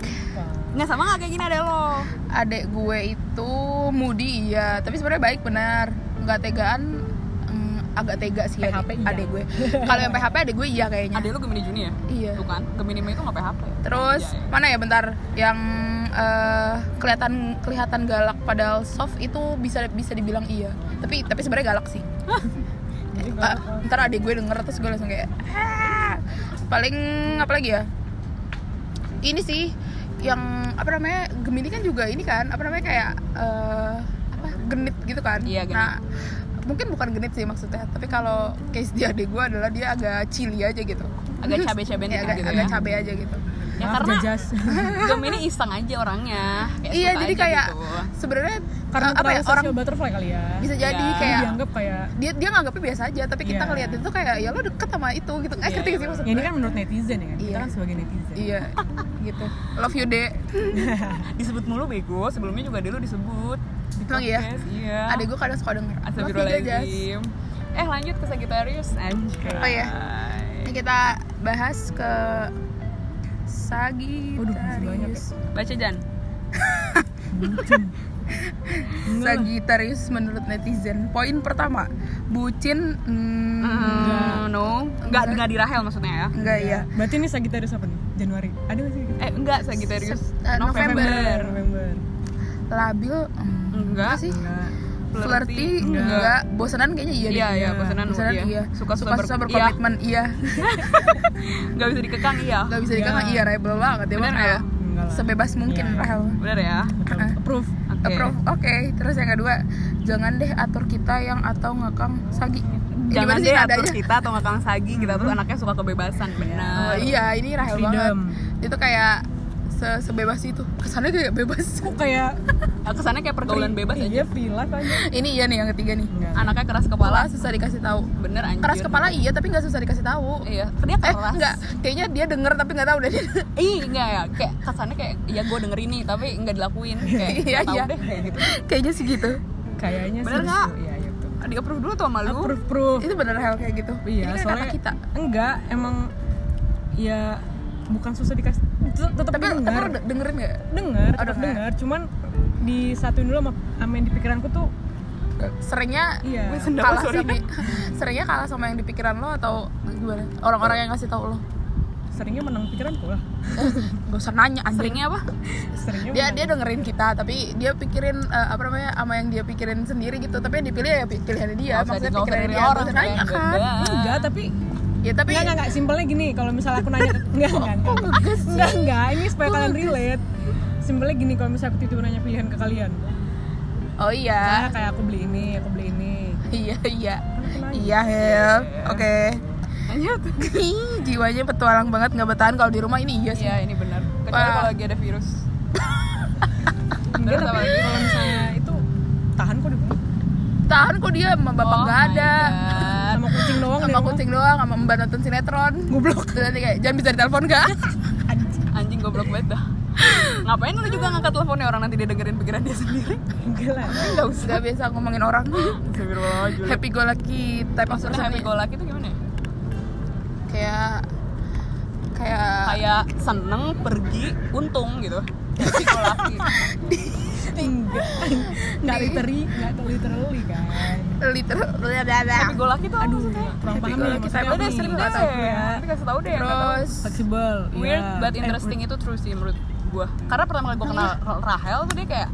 B: Nggak sama gak kayak gini ada lo?
C: Adik gue itu moody iya. Tapi sebenarnya baik benar. Nggak tegaan mm, agak tega sih
A: PHP
C: adik,
A: iya.
C: adik gue. Kalau yang PHP adik gue iya kayaknya.
B: Ada lo Gemini Juni ya?
C: iya.
B: Tuh kan Gemini Mei itu gak PHP
C: terus
B: Anjay.
C: mana ya bentar. Yang eh, kelihatan kelihatan galak padahal soft itu bisa bisa dibilang iya. Tapi tapi sebenarnya galak sih.
A: Galak,
C: ntar adik gue denger terus gue langsung kayak paling apa lagi ya? Ini sih yang apa namanya Gemini kan juga ini kan apa namanya kayak eh, apa genit gitu kan
B: Iya, genit.
C: nah mungkin bukan genit sih maksudnya tapi kalau case dia adik gue adalah dia agak chili aja gitu
B: Agak cabe-cabean
C: Ya, agak,
B: gitu
C: agak
B: ya.
C: cabe aja gitu
B: Ya
A: Maaf,
B: karena
A: Jajas.
B: Gemini iseng aja orangnya. Kayak
C: iya jadi kayak
B: gitu.
C: sebenarnya
A: karena
C: apa ya orang
A: butterfly kali ya
C: bisa jadi
B: Iya.
C: kayak
A: dianggap kayak
C: dia dia nganggapnya biasa aja tapi kita
A: Iya.
C: ngeliat itu kayak ya lo deket sama itu gitu eh
B: Iya,
C: ngerti
B: iya,
C: gak sih maksud
A: ya ini kan menurut netizen ya kan kita
C: Iya.
A: kan sebagai netizen
C: iya gitu love you dek
B: disebut mulu bego, sebelumnya juga dulu disebut di
C: Emang iya?
B: podcast, Iya.
C: adik gue kadang suka denger
B: Astagfirullahaladzim. Eh lanjut ke Sagittarius anjay.
C: Oh iya. ini kita bahas ke
A: Waduh, masih banyak ya.
B: Baca Jan.
A: Bucin.
C: Sagittarius menurut netizen. Poin pertama, bucin hmm,
B: Hmm, no nggak nggak di Rahel maksudnya ya
C: enggak ya.
A: Berarti ini Sagittarius apa nih? Januari. Ada nggak sih?
B: eh enggak Sagittarius
C: Eh, November.
A: November.
C: Labil hmm,
B: Enggak.
C: sih.
A: Enggak.
C: Flirty
A: Enggak.
C: enggak. Bosanan kayaknya iya.
B: iya iya
A: Iya.
B: bosanan
C: Bosanan
B: iya.
C: iya.
B: suka-suka
C: Suka-suka
B: ber-
C: berkomitmen iya.
B: iya nggak bisa dikekang iya
C: Enggak bisa
A: Iya.
C: dikatakan iya rebel banget ya
B: Bener nggak?
C: ya. Sebebas mungkin
A: Iya.
C: Rahel.
B: bener ya
A: Betul. Approve.
B: oke
C: Approve. Oke, terus yang kedua, jangan deh atur kita yang atau ngekang Sagi.
B: Jangan deh atur kita atau ngekang sagi kita tuh anaknya suka kebebasan
C: Oh,
B: benar
C: iya, ini Rahel
A: Freedom.
C: banget. Itu kayak se sebebas itu. Kesannya kayak bebas.
A: Kok kayak
B: Eh, kesannya kayak pergaulan bebas
A: Iya,
B: aja
A: life aja.
C: ini iya nih yang ketiga nih.
A: Enggak.
B: anaknya keras
C: Kepala susah dikasih tahu.
B: bener anjir
C: Keras kepala iya, tapi nggak susah dikasih tahu.
B: iya dia
C: Eh,
B: keras
C: enggak. Kayaknya dia denger tapi nggak tahu deh.
B: Ih, enggak ya, kayak kesannya kayak ya gue denger ini tapi enggak dilakuin kayak
C: Iya,
B: nggak
C: iya.
B: deh kayak gitu.
C: Kayaknya sih gitu.
A: Kayaknya.
B: Bener nggak?
A: Iya, iya betul.
B: Di approve dulu tuh sama lu.
A: Approve, proof.
C: Itu bener Rahel kayak gitu.
A: Iya,
C: ini kan
A: soalnya
C: kita.
A: enggak, emang ya bukan susah dikasih tetap
C: Tapi, tapi
A: dengar.
C: lu de- dengerin nggak?
A: dengar,
C: Oh,
A: tetap
C: dengar.
A: Cuman disatuin dulu sama, sama yang di pikiranku tuh
C: Seringnya
A: iya.
C: Kalah
B: sorry.
C: sama seringnya kalah sama yang di pikiran lo atau gimana? Orang-orang yang ngasih tahu lo.
A: Seringnya menang pikiranku lah.
C: Gak usah nanya.
B: Seringnya apa?
A: Seringnya
C: dia
A: menang.
C: dia dengerin kita tapi dia pikirin eh, apa namanya sama yang dia pikirin sendiri gitu tapi yang dipilih ya pi- pilihannya dia maksudnya pikirannya
B: dari
C: dia
B: orang
C: nanya kan
A: enggak, tapi
C: ya tapi
A: enggak enggak, enggak. simpelnya gini, kalau misalnya aku nanya enggak enggak enggak.
C: ngegas sih?
A: Enggak, ini supaya kalian relate. Simpelnya gini, kalau misalnya aku tiba nanya pilihan ke kalian.
C: oh iya
A: Misalnya kayak aku beli ini, aku beli ini.
C: iya iya
A: Kan aku nanya.
C: iya oke
B: Lanjut.
C: Jiwanya petualang banget nggak bertahan kalau di rumah ini iya sih
B: Iya, ini benar. Kecuali kalau lagi ada virus.
A: Enggak, tapi kalau misalnya itu tahan kok di rumah.
C: tahan kok dia sama bapak
B: Oh
C: nggak ada
A: kucing doang
C: sama kucing doang sama mbak nonton sinetron
A: Goblok.
C: Terus nanti kayak jangan bisa ditelepon gak
B: Anjing goblok banget dah. Ngapain lu juga ngangkat teleponnya orang nanti dia dengerin pikiran dia sendiri?
A: Enggak lah.
C: nggak usah biasa ngomongin orang happy go lucky type of
B: Maksudnya
C: person
B: happy
C: nih.
B: go lucky itu gimana ya?
C: kayak kayak
B: Kayak seneng, pergi, untung gitu. Go lucky.
A: Enggak. Enggak literally, enggak literally kan.
C: literal
B: Happy go lucky tuh
A: Aduh, kurang paham nih
C: lucky
A: maksudnya
C: type
A: apa
B: Udah
A: nih.
B: sering deh.
A: tahu ya.
B: Nanti kasih tau deh yang nggak tahu.
C: terus
A: Fleksibel.
B: Weird
A: iya.
B: but
A: Eh,
B: interesting itu true sih menurut gua. Karena pertama kali gua kenal Ra- Rahel tuh dia kayak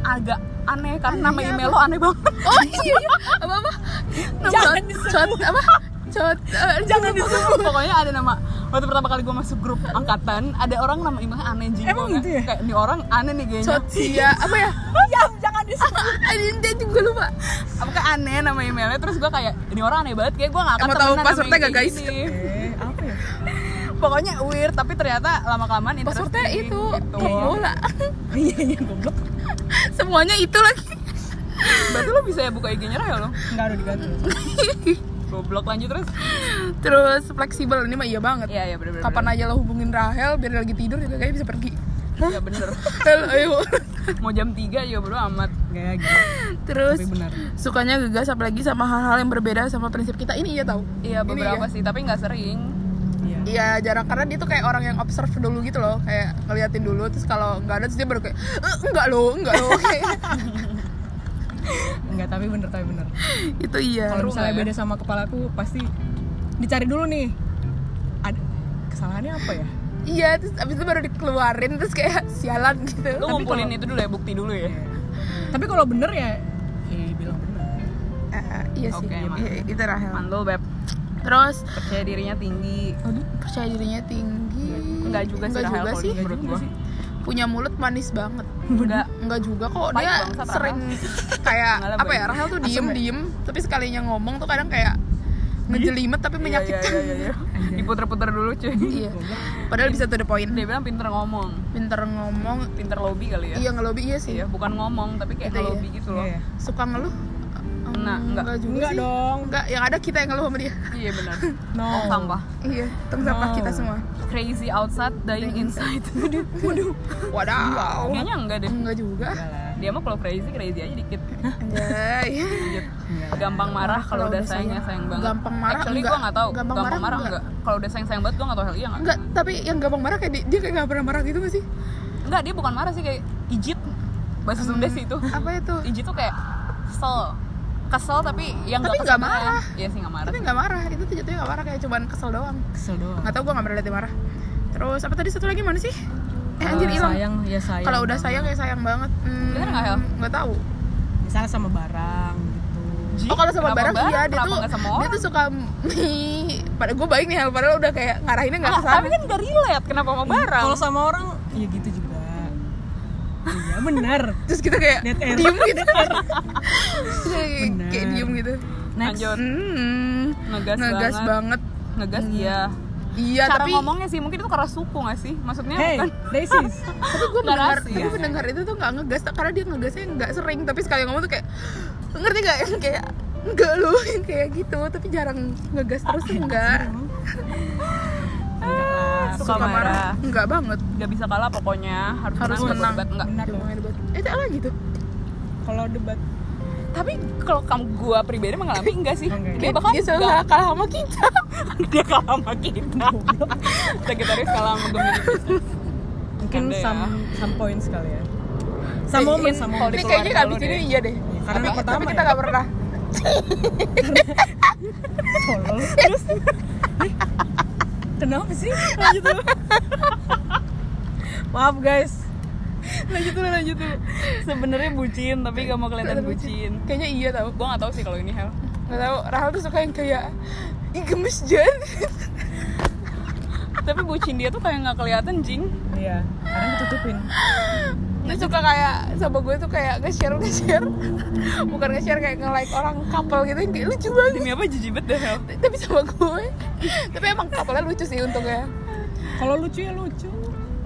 B: agak aneh karena nama email lo aneh banget.
C: oh iya iya apa apa
A: Jangan
C: cot apa cot eh,
A: Jangan disebut.
B: Pokoknya ada nama waktu pertama kali gua masuk grup angkatan ada orang nama emailnya aneh anjing
A: Emang gitu ya?
B: Kayak ini orang aneh nih kayaknya.
C: cot sia apa ya
A: Jangan, jangan disebut.
C: Dia juga lupa
B: Apakah aneh nama emailnya terus gua kayak ini orang aneh banget kayak gua gak akan
C: tahu passwordnya
B: kayak
C: guys?
A: Eh, apa ya?
B: Pokoknya weird tapi ternyata lama kelamaan
C: passwordnya itu
B: gitu.
C: bola
A: Iya, iya, goblok.
C: semuanya itu lagi
B: Berarti lo bisa ya buka IG-nya Rahel lo?
A: Enggak ada diganti.
B: Goblok lanjut terus.
C: terus fleksibel ini mah iya banget
B: Iya iya bener bener.
C: kapan aja lo hubungin Rahel biar dia lagi tidur juga kayaknya bisa pergi
B: Iya bener.
C: Hel, ayo
B: Mau jam 3 juga bro amat.
A: Kayak gitu.
C: terus
A: Tapi benar.
C: sukanya gegas apalagi sama hal-hal yang berbeda sama prinsip kita ini iya tahu
B: Iya
C: Ini
B: beberapa
C: iya.
B: sih tapi nggak sering.
A: Iya.
C: Iya jarang karena dia tuh kayak orang yang observe dulu gitu loh kayak ngeliatin dulu terus kalau nggak ada terus dia baru kayak "Eh, enggak loh enggak loh Kayak
A: Enggak, tapi bener, tapi bener.
C: itu iya
A: Kalau misalnya
B: ya?
A: beda sama kepalaku pasti dicari dulu nih. Ada kesalahannya apa ya?
C: iya terus abis itu baru dikeluarin terus kayak sialan gitu
B: Lu
A: Tapi
B: ngumpulin
A: kalau-
B: itu dulu ya bukti dulu ya.
A: Tapi kalau bener ya, eh bilang bener.
C: Eh, iya sih
B: Oke,
C: iya, iya, itu Rahel
B: Mandul beb.
C: terus
B: Percaya dirinya tinggi.
C: aduh, percaya dirinya tinggi
B: Enggak juga sih
C: Enggak
B: Rahel
C: juga
B: kalau
C: sih
B: menurut gua.
C: Punya mulut manis banget
B: Enggak.
C: Enggak juga kok
B: Pahit
C: dia sering kayak
B: Enggak lah,
C: apa ya
B: Bang.
C: Rahel tuh diem
A: ya?
C: diem tapi sekalinya ngomong tuh kadang kayak ngejelimet tapi menyakitkan
B: Iya, iya, iya, iya. Diputer-puter dulu cuy.
C: Iya. Padahal bisa to the point.
B: Dia bilang pinter ngomong.
C: Pinter ngomong.
B: Pinter lobby kali ya.
C: Iya ngelobi iya sih.
B: Iya, bukan ngomong tapi kayak
C: Itu iya.
B: ngelobi gitu loh.
A: Iya.
C: Suka ngeluh.
B: Nah, enggak.
C: juga
A: Enggak
C: sih.
A: dong.
C: Enggak, yang ada kita yang ngeluh sama dia.
B: Iya benar.
A: No.
B: Oh, sampah.
C: Iya, tong sampah
A: No.
C: kita semua.
B: Crazy outside, dying inside.
C: Waduh. Wadaw.
B: Kayaknya enggak deh.
C: Enggak juga.
A: Enggak.
B: Dia mah kalau crazy crazy aja dikit.
A: Enggak lah.
B: Gampang marah kalau udah sayangnya sayang banget.
C: Gampang marah
B: Actually
C: enggak.
B: gua nggak tahu.
C: Gampang
B: Gampang,
C: marah enggak.
B: enggak. Kalau udah sayang sayang banget gua nggak tahu hal iya enggak.
C: Enggak, tapi yang gampang marah kayak dia, dia kayak gak pernah marah gitu gak sih?
B: Enggak, dia bukan marah sih kayak ijit. bahasa Sunda sih itu
C: apa itu
B: iji tuh kayak kesel kesel tapi yang
C: Tapi
B: nggak
C: marah.
B: iya sih nggak marah
C: tapi nggak marah. Itu tuh jatuhnya nggak marah kayak cuman kesel doang.
A: Kesel doang.
C: Nggak tahu gue nggak pernah liat dia marah. Terus apa tadi satu lagi? Mana sih? Eh anjir
A: Kalau
C: hilang.
A: sayang. Ya sayang.
C: Kalau udah sayang ya sayang banget. Hmm,
B: Bener nggak, Hel?
C: nggak tahu.
A: Misalnya sama barang gitu.
C: Oh kalau sama
B: kenapa
C: barang iya dia
B: Kenapa
C: tuh dia tuh suka pada gue baik nih Hel, padahal udah kayak ngarahinnya nggak
B: Ah, tapi kan gak relate. Kenapa sama barang?
A: Kalau sama orang ya gitu juga iya benar
C: terus kita kayak
A: Dead air.
C: diem gitu. Kayak, kayak diem gitu.
A: Next.
B: Lanjut.
C: Hmm,
B: ngegas,
C: ngegas
B: banget,
C: banget.
B: Ngegas iya.
C: Iya
B: cara
C: tapi
B: ngomongnya sih mungkin itu karena suku gak sih? Maksudnya
A: hey
B: bukan
A: racist
C: tapi gue mendengar gue mendengar itu tuh nggak ngegas karena dia ngegasnya nggak sering. Tapi sekali ngomong tuh kayak ngerti gak yang kayak enggak lu yang kayak gitu. Tapi jarang ngegas terus enggak
A: enggak lah
B: suka marah.
C: enggak banget.
B: Gak bisa kalah pokoknya. Harus,
C: Harus
B: menang,
C: menang.
B: debat enggak
A: benar dong
C: debat eh tak lagi tuh.
A: Kalau debat.
B: Tapi kalau kamu gua pribadi mengalami enggak sih?
A: Enggak.
B: dia bakal
C: dia selalu
B: enggak.
C: kalah sama kita.
B: Dia kalah sama kita. Sagittarius kalah sama Gemini Pisces.
A: mungkin
B: Ada ya.
A: some some points kali ya. Some moment some
B: kalau
A: moment.
C: ini kayaknya abis
B: lu
C: ini
B: deh.
C: iya deh
A: karena
C: tapi,
A: pertama
C: tapi kita
A: ya.
C: nggak pernah.
A: Tolol terus kenapa sih? Lanjut dulu. Maaf guys.
B: Lanjut dulu lanjut dulu. Sebenarnya bucin tapi gak mau kelihatan bucin.
C: kayaknya iya tau.
B: Gua gak tahu sih kalau ini hell
C: nggak tahu Rahel tuh suka yang kayak ih gemes
B: tapi bucin dia tuh kayak nggak kelihatan jing.
A: Iya karena ditutupin
C: dia suka kayak sama gue tuh kayak nge-share nge-share. Bukan nge-share kayak nge-like orang couple gitu. Yang kayak lucu banget.
B: Demi apa jijibet deh
C: tapi sama gue. Tapi emang couple-nya lucu sih untungnya.
A: Kalau lucu ya lucu.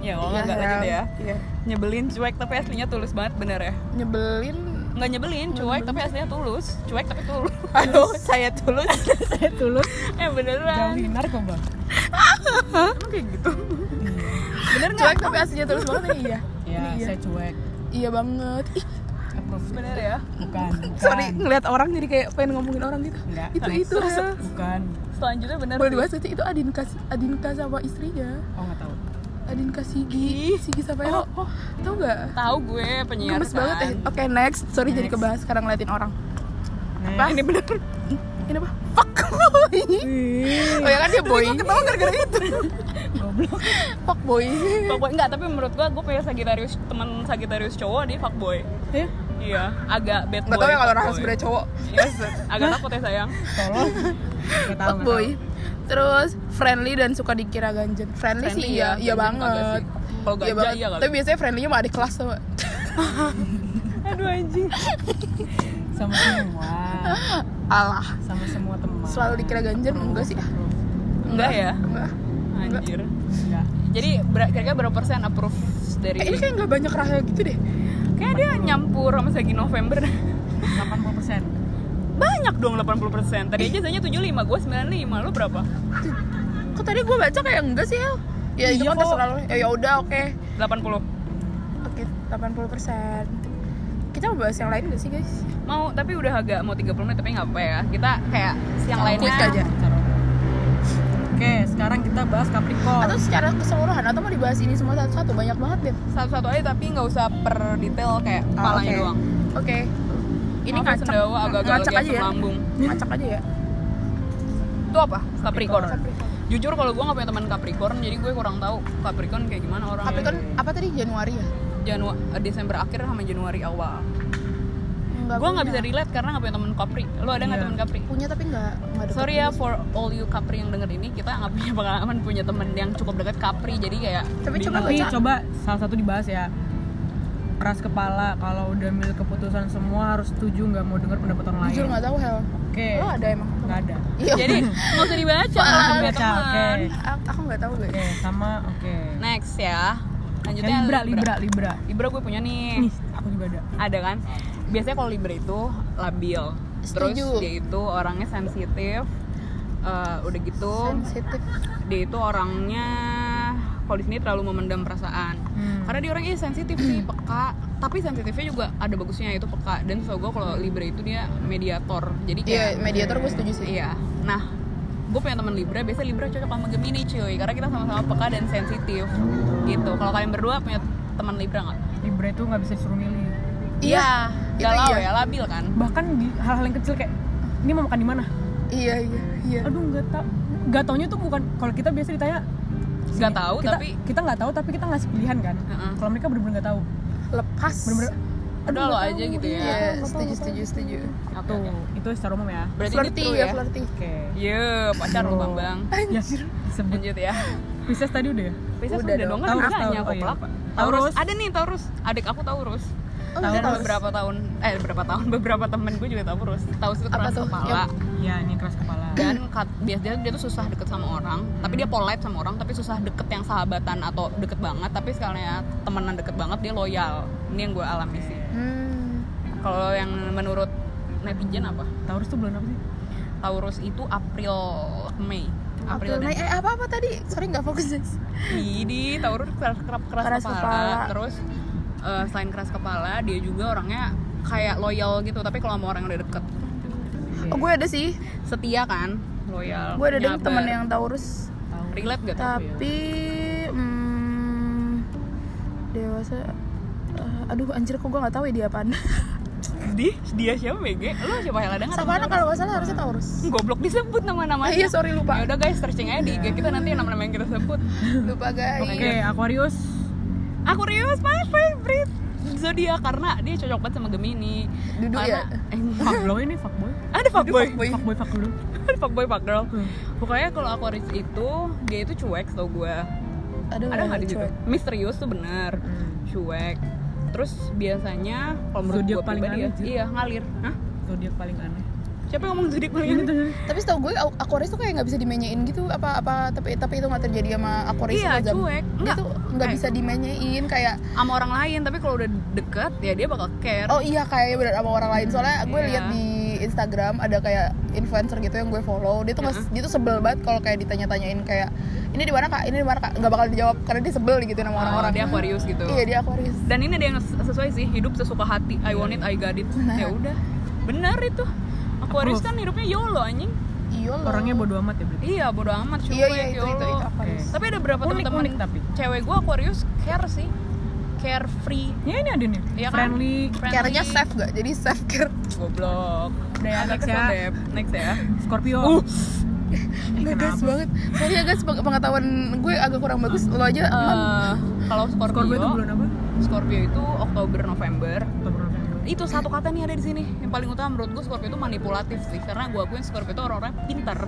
B: Ya kalau nggak lanjut ya.
C: Iya.
B: nyebelin cuek tapi aslinya tulus banget bener ya?
C: Nyebelin.
B: Nggak nyebelin cuek tapi aslinya tulus. Cuek tapi tulus.
C: Aduh. Saya tulus.
A: Saya tulus.
B: Eh beneran.
A: Jauhin narkoba.
B: Emang kayak gitu? Bener nggak?
C: Cuek tapi aslinya tulus banget ini iya
A: ya
C: iya.
A: saya cuek.
C: Iya banget. Ih,
A: approve.
B: bener ya?
A: Bukan bukan.
C: Sorry ngeliat orang jadi kayak pengen ngomongin orang gitu.
A: Enggak.
C: itu itu. Hel.
A: bukan.
B: Selanjutnya bener
C: boleh dibahas nanti itu Adinka Adinka sama istrinya.
A: Oh nggak tahu.
C: Adinka Sigi Sigi Savero
B: Oh, oh.
C: tau gak
B: tahu gue penyiar
C: gemes banget ya.
B: kan.
C: oke next. Sorry jadi
A: Next.
C: kebahas sekarang ngeliatin orang.
A: Next.
C: Apa?
B: ini bener.
C: Ini apa? Fuck oh ya kan dia boy.
B: ketawa gara-gara itu.
A: Goblok.
C: Fuck boy.
B: Fuckboy. Enggak tapi menurut gue gue punya Sagittarius teman Sagittarius cowok dia fuckboy.
A: Ya
B: iya agak bad boy
C: nggak tau ya kalau
B: fuckboy.
C: sebenarnya cowok.
B: Yes, agak takut ya sayang.
A: Tolong. Nggak tahu
C: fuck boy terus friendly dan suka dikira ganjen friendly, sih iya iya
B: ganjen
C: banget.
B: kalau
C: iya
B: ganja
C: banget.
B: iya kali.
C: Tapi biasanya friendly-nya mah adik kelas sama
B: aduh anjing.
A: Sama semua
C: alah.
A: Sama semua teman.
C: Selalu dikira ganjen enggak sih?
B: Enggak ya?
C: Enggak.
B: Anjir.
A: Enggak.
B: Jadi ber- kira-kira berapa persen approve dari
C: eh, ini kayak nggak banyak Rahel gitu deh.
B: Kayak dia nyampur sama Sagi November.
A: 80 persen.
B: Banyak dong 80 persen. Tadi aja saya 75 gue 95 lu berapa?
C: Kok tadi gue baca kayak enggak sih ya itu
A: Iya
C: kan
A: kok.
C: terserah lo ya ya udah oke.
B: 80
C: oke 80 persen. Kita mau bahas yang lain gak sih guys
B: mau tapi udah agak mau 30 menit tapi nggak apa ya. Kita kayak yang
C: Quick
B: lainnya
C: aja.
A: oke sekarang kita bahas Capricorn
C: atau secara keseluruhan atau mau dibahas ini semua satu-satu? Banyak banget deh.
B: Satu-satu aja tapi nggak usah per detail kayak
C: Ah,
B: kepalanya
C: oke.
B: doang.
C: Oke. Ini
B: Maaf
C: ngacak
B: sendawa agak-agak
C: ngacak aja ya.
B: lambung
C: ngacak aja ya.
B: Itu apa? Capricorn
C: Capricorn
B: jujur kalau gue nggak punya teman Capricorn jadi gue kurang tahu Capricorn kayak gimana orangnya.
C: Capricorn apa tadi? Januari ya?
B: Januari Desember akhir sama Januari awal gue nggak bisa relate karena nggak punya teman Capri. Lo ada nggak
A: Iya.
B: teman Capri?
C: Punya tapi nggak
B: Sorry ya for all you Capri yang denger ini kita nggak punya pengalaman punya temen yang cukup dekat Capri jadi kayak
C: Tapi coba
A: tapi
C: baca.
A: coba salah satu dibahas ya. Keras kepala kalau udah ambil keputusan semua harus setuju nggak mau dengar pendapat orang lain.
C: jujur nggak tahu Hel.
A: Oke.
C: Lo ada emang?
A: Nggak ada.
C: Iya.
B: Jadi nggak usah dibaca kalau punya
A: baca,
B: teman
A: oke.
C: A- aku nggak tahu guys.
A: Oke sama oke.
B: Next ya.
A: Ya,
B: lanjutnya
A: libra libra. Libra
B: Libra. Gue punya nih.
A: Nih aku juga ada.
B: Ada kan biasanya kalau Libra itu labil. Terus
C: Setuju.
B: dia itu orangnya sensitif eh, udah gitu
C: sensitif.
B: dia itu orangnya kalau di sini terlalu memendam perasaan.
A: Hmm.
B: karena dia orangnya sensitif sih peka. Tapi sensitifnya juga ada bagusnya itu peka. Dan so gue kalau Libra itu dia mediator. Jadi
C: iya
B: kayak
C: mediator gue setuju sih.
B: Iya. Nah gue punya teman Libra biasa Libra cocok sama Gemini cuy. Karena kita sama-sama peka dan sensitif gitu. Kalau kalian berdua punya teman Libra nggak?
A: Libra itu nggak bisa disuruh milih.
C: Iya, itu
B: galau
C: iya.
B: ya labil kan
A: bahkan di hal-hal yang kecil kayak ini mau makan di mana
C: iya iya iya
A: aduh nggak tahu nggak taunya tuh bukan kalau kita biasa ditanya
B: nggak tahu
A: kita,
B: tapi
A: kita nggak tahu tapi kita ngasih pilihan kan
B: Heeh.
A: kalau mereka bener-bener nggak tahu
C: lepas
A: bener-bener
B: udah lo aja gitu ya
C: iya
A: nggak tahu,
C: setuju setuju setuju
A: tuh itu secara umum ya
B: berarti
C: flirty
B: true
C: ya
B: ya
C: flirty
A: oke
B: Iya, pacar lu
A: Oh.
B: Bambang.
A: ya sih sebut
B: Lanjut ya.
A: Pisces tadi udah ya
B: Pisces
C: Udah
B: udah,
C: dong.
B: dong kan
A: Taurus,
B: nanya kok
A: Oh, iya.
B: Taurus.
A: Taurus.
B: Ada nih Taurus. Adik aku Taurus.
C: Oh,
B: Dan
C: Taurus.
B: beberapa tahun eh beberapa tahun beberapa temen gue juga Taurus. Taurus itu keras
C: tuh?
B: kepala.
A: Ya ini keras kepala
B: Dan kat- biasanya dia tuh susah deket sama orang, tapi dia polite sama orang, tapi susah deket yang sahabatan atau deket banget. Tapi sekalinya temenan deket banget dia loyal. Ini yang gue alami sih.
C: hmm.
B: Kalau yang menurut netizen apa?
A: Taurus tuh bulan apa sih
B: Taurus itu April Mei.
C: April
B: dan
C: Mei eh apa apa tadi sorry nggak fokus guys
B: Jadi Taurus keras, keras, keras,
C: Keras
B: kepala.
C: kepala.
B: Terus eh, selain keras kepala, dia juga orangnya kayak loyal gitu. Tapi kalau sama orang yang udah deket,
C: oh gue ada sih
B: setia kan, loyal.
C: gue ada deh temen yang Taurus
B: relate gak
C: tapi hmm, dewasa eh, aduh anjir kok gue nggak tahu ya dia apaan
B: Di dia siapa BG? Lu siapa yang ada nggak?
C: Savana kalau nggak salah harusnya Taurus
B: Goblok disebut nama-namanya.
C: iya sorry lupa
B: Ya udah guys, searching aja di IG kita nanti nama-nama yang kita sebut.
C: lupa guys
A: oke Aquarius
B: Aquarius my favorite zodiak karena dia cocok banget sama Gemini.
C: Duduk
B: Karena-
C: ya?
B: Eh,
A: fuckboy ini fuckboy
B: ada fuckboy.
C: fuckboy.
A: fuckboy fuck dulu
B: fuckboy fuck girl.
A: Hmm.
B: Pokoknya kalau Aquarius itu dia itu cuek tau gue.
C: ada
B: Ada nggak di situ? Misterius tuh bener,
A: Hmm.
B: cuek. Terus biasanya kalau menurut gue
A: paling
B: ya,
A: aneh,
B: iya ngalir. Hah?
A: zodiak paling aneh
B: Siapa yang ngomong zodiak paling
A: ini
B: aneh?
A: tuh
C: tapi setahu gue Aqu- Aquarius tuh kayak nggak bisa dimenyein gitu apa apa tapi tapi itu nggak terjadi sama Aquarius
B: Iya,
C: Zam.
B: cuek. Nggak.
C: tuh nggak bisa dimenyein kayak
B: Sama orang lain, tapi kalau udah deket ya dia bakal care.
C: oh iya kayak bener sama orang lain soalnya gue
B: Iya.
C: lihat di Instagram ada kayak influencer gitu yang gue follow dia tuh nggak- dia tuh sebel banget kalau kayak ditanya-tanyain kayak ini di mana kak ini di mana kak nggak bakal dijawab karena dia sebel gitu sama
B: Oh,
C: orang-orang
B: dia Aquarius gitu.
C: iya dia Aquarius
B: Dan ini ada yang sesuai sih, hidup sesuka hati. I want it, I got it.
C: Nah.
B: Ya udah. Benar itu. Aquarius
A: Approve.
B: kan hidupnya YOLO anjing.
C: iya loh
A: orangnya bodo amat ya berarti
B: Iya, bodo amat cuek,
C: iya iya itu
B: YOLO.
C: itu, itu Aquarius
B: Tapi ada berapa teman-teman
A: tapi.
B: cewek gue Aquarius care sih. Carefree.
A: ya ini ada nih
B: Iya kan?
A: friendly
C: care-nya safe gak jadi safe care
B: Goblok.
A: Udah ya, next ya.
B: Next ya.
A: Scorpio
B: Uh.
C: nggak gas banget sorry ya guys peng- pengetahuan gue agak kurang bagus lo aja.
B: Eh, kalau Scorpio,
A: Scorpio itu bulan apa
B: Scorpio itu Oktober November. Itu satu kata nih ada di sini. Yang paling utama menurut gue Scorpio itu manipulatif sih. Karena gue akuin Scorpio itu orang-orang pinter.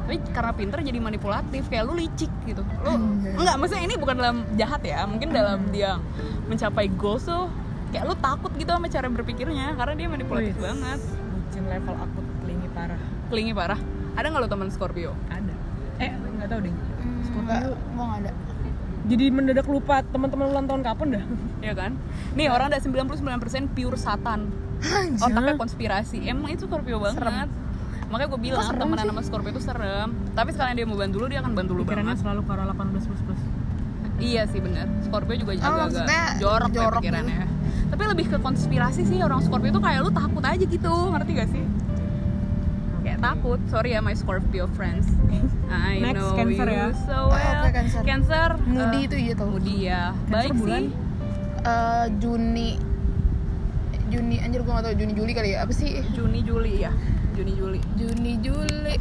B: Tapi karena pinter jadi manipulatif. Kayak lu licik gitu. Lu
C: Anjay.
B: enggak maksudnya ini bukan dalam jahat ya. Mungkin dalam dia mencapai goals tuh kayak lu takut gitu sama cara berpikirnya karena dia manipulatif
A: Wih.
B: banget.
A: bucin level akut kelingi parah
B: Kelingi parah. Ada nggak lo teman Scorpio?
A: ada eh nggak tahu deh
C: Hmm,
A: Scorpio.
C: nggak nggak ada
A: jadi mendadak lupa teman-teman ulang tahun kapan dah
B: Iya kan? Nih orang ada 99% pure satan. Otaknya konspirasi. Emang itu Scorpio banget.
C: Serem.
B: Makanya gue bilang temenan sama Scorpio itu serem. Tapi sekalian dia mau bantu lu dia akan bantu lu
A: pikirannya
B: banget.
A: selalu ke arah 18 plus plus
B: Iya sih benar. Scorpio juga
C: Oh,
B: agak-agak jorok,
C: jorok
B: pikirannya. Tapi lebih ke konspirasi sih orang Scorpio itu kayak lu takut aja gitu, ngerti gak sih? Takut. Sorry ya my Scorpio friends. I
A: Next,
B: know
A: Cancer
B: you
A: ya.
B: so
C: Oh,
B: well.
C: oke, Cancer.
B: Cancer.
C: Moody
B: eh,
C: itu iya tau
B: Moody ya.
A: Cancer
B: Baik
A: bulan?
B: sih.
C: Eh, Juni Juni anjir gue gak tau Juni Juli kali ya apa sih
B: Juni Juli ya. Juni Juli.
C: Juni Juli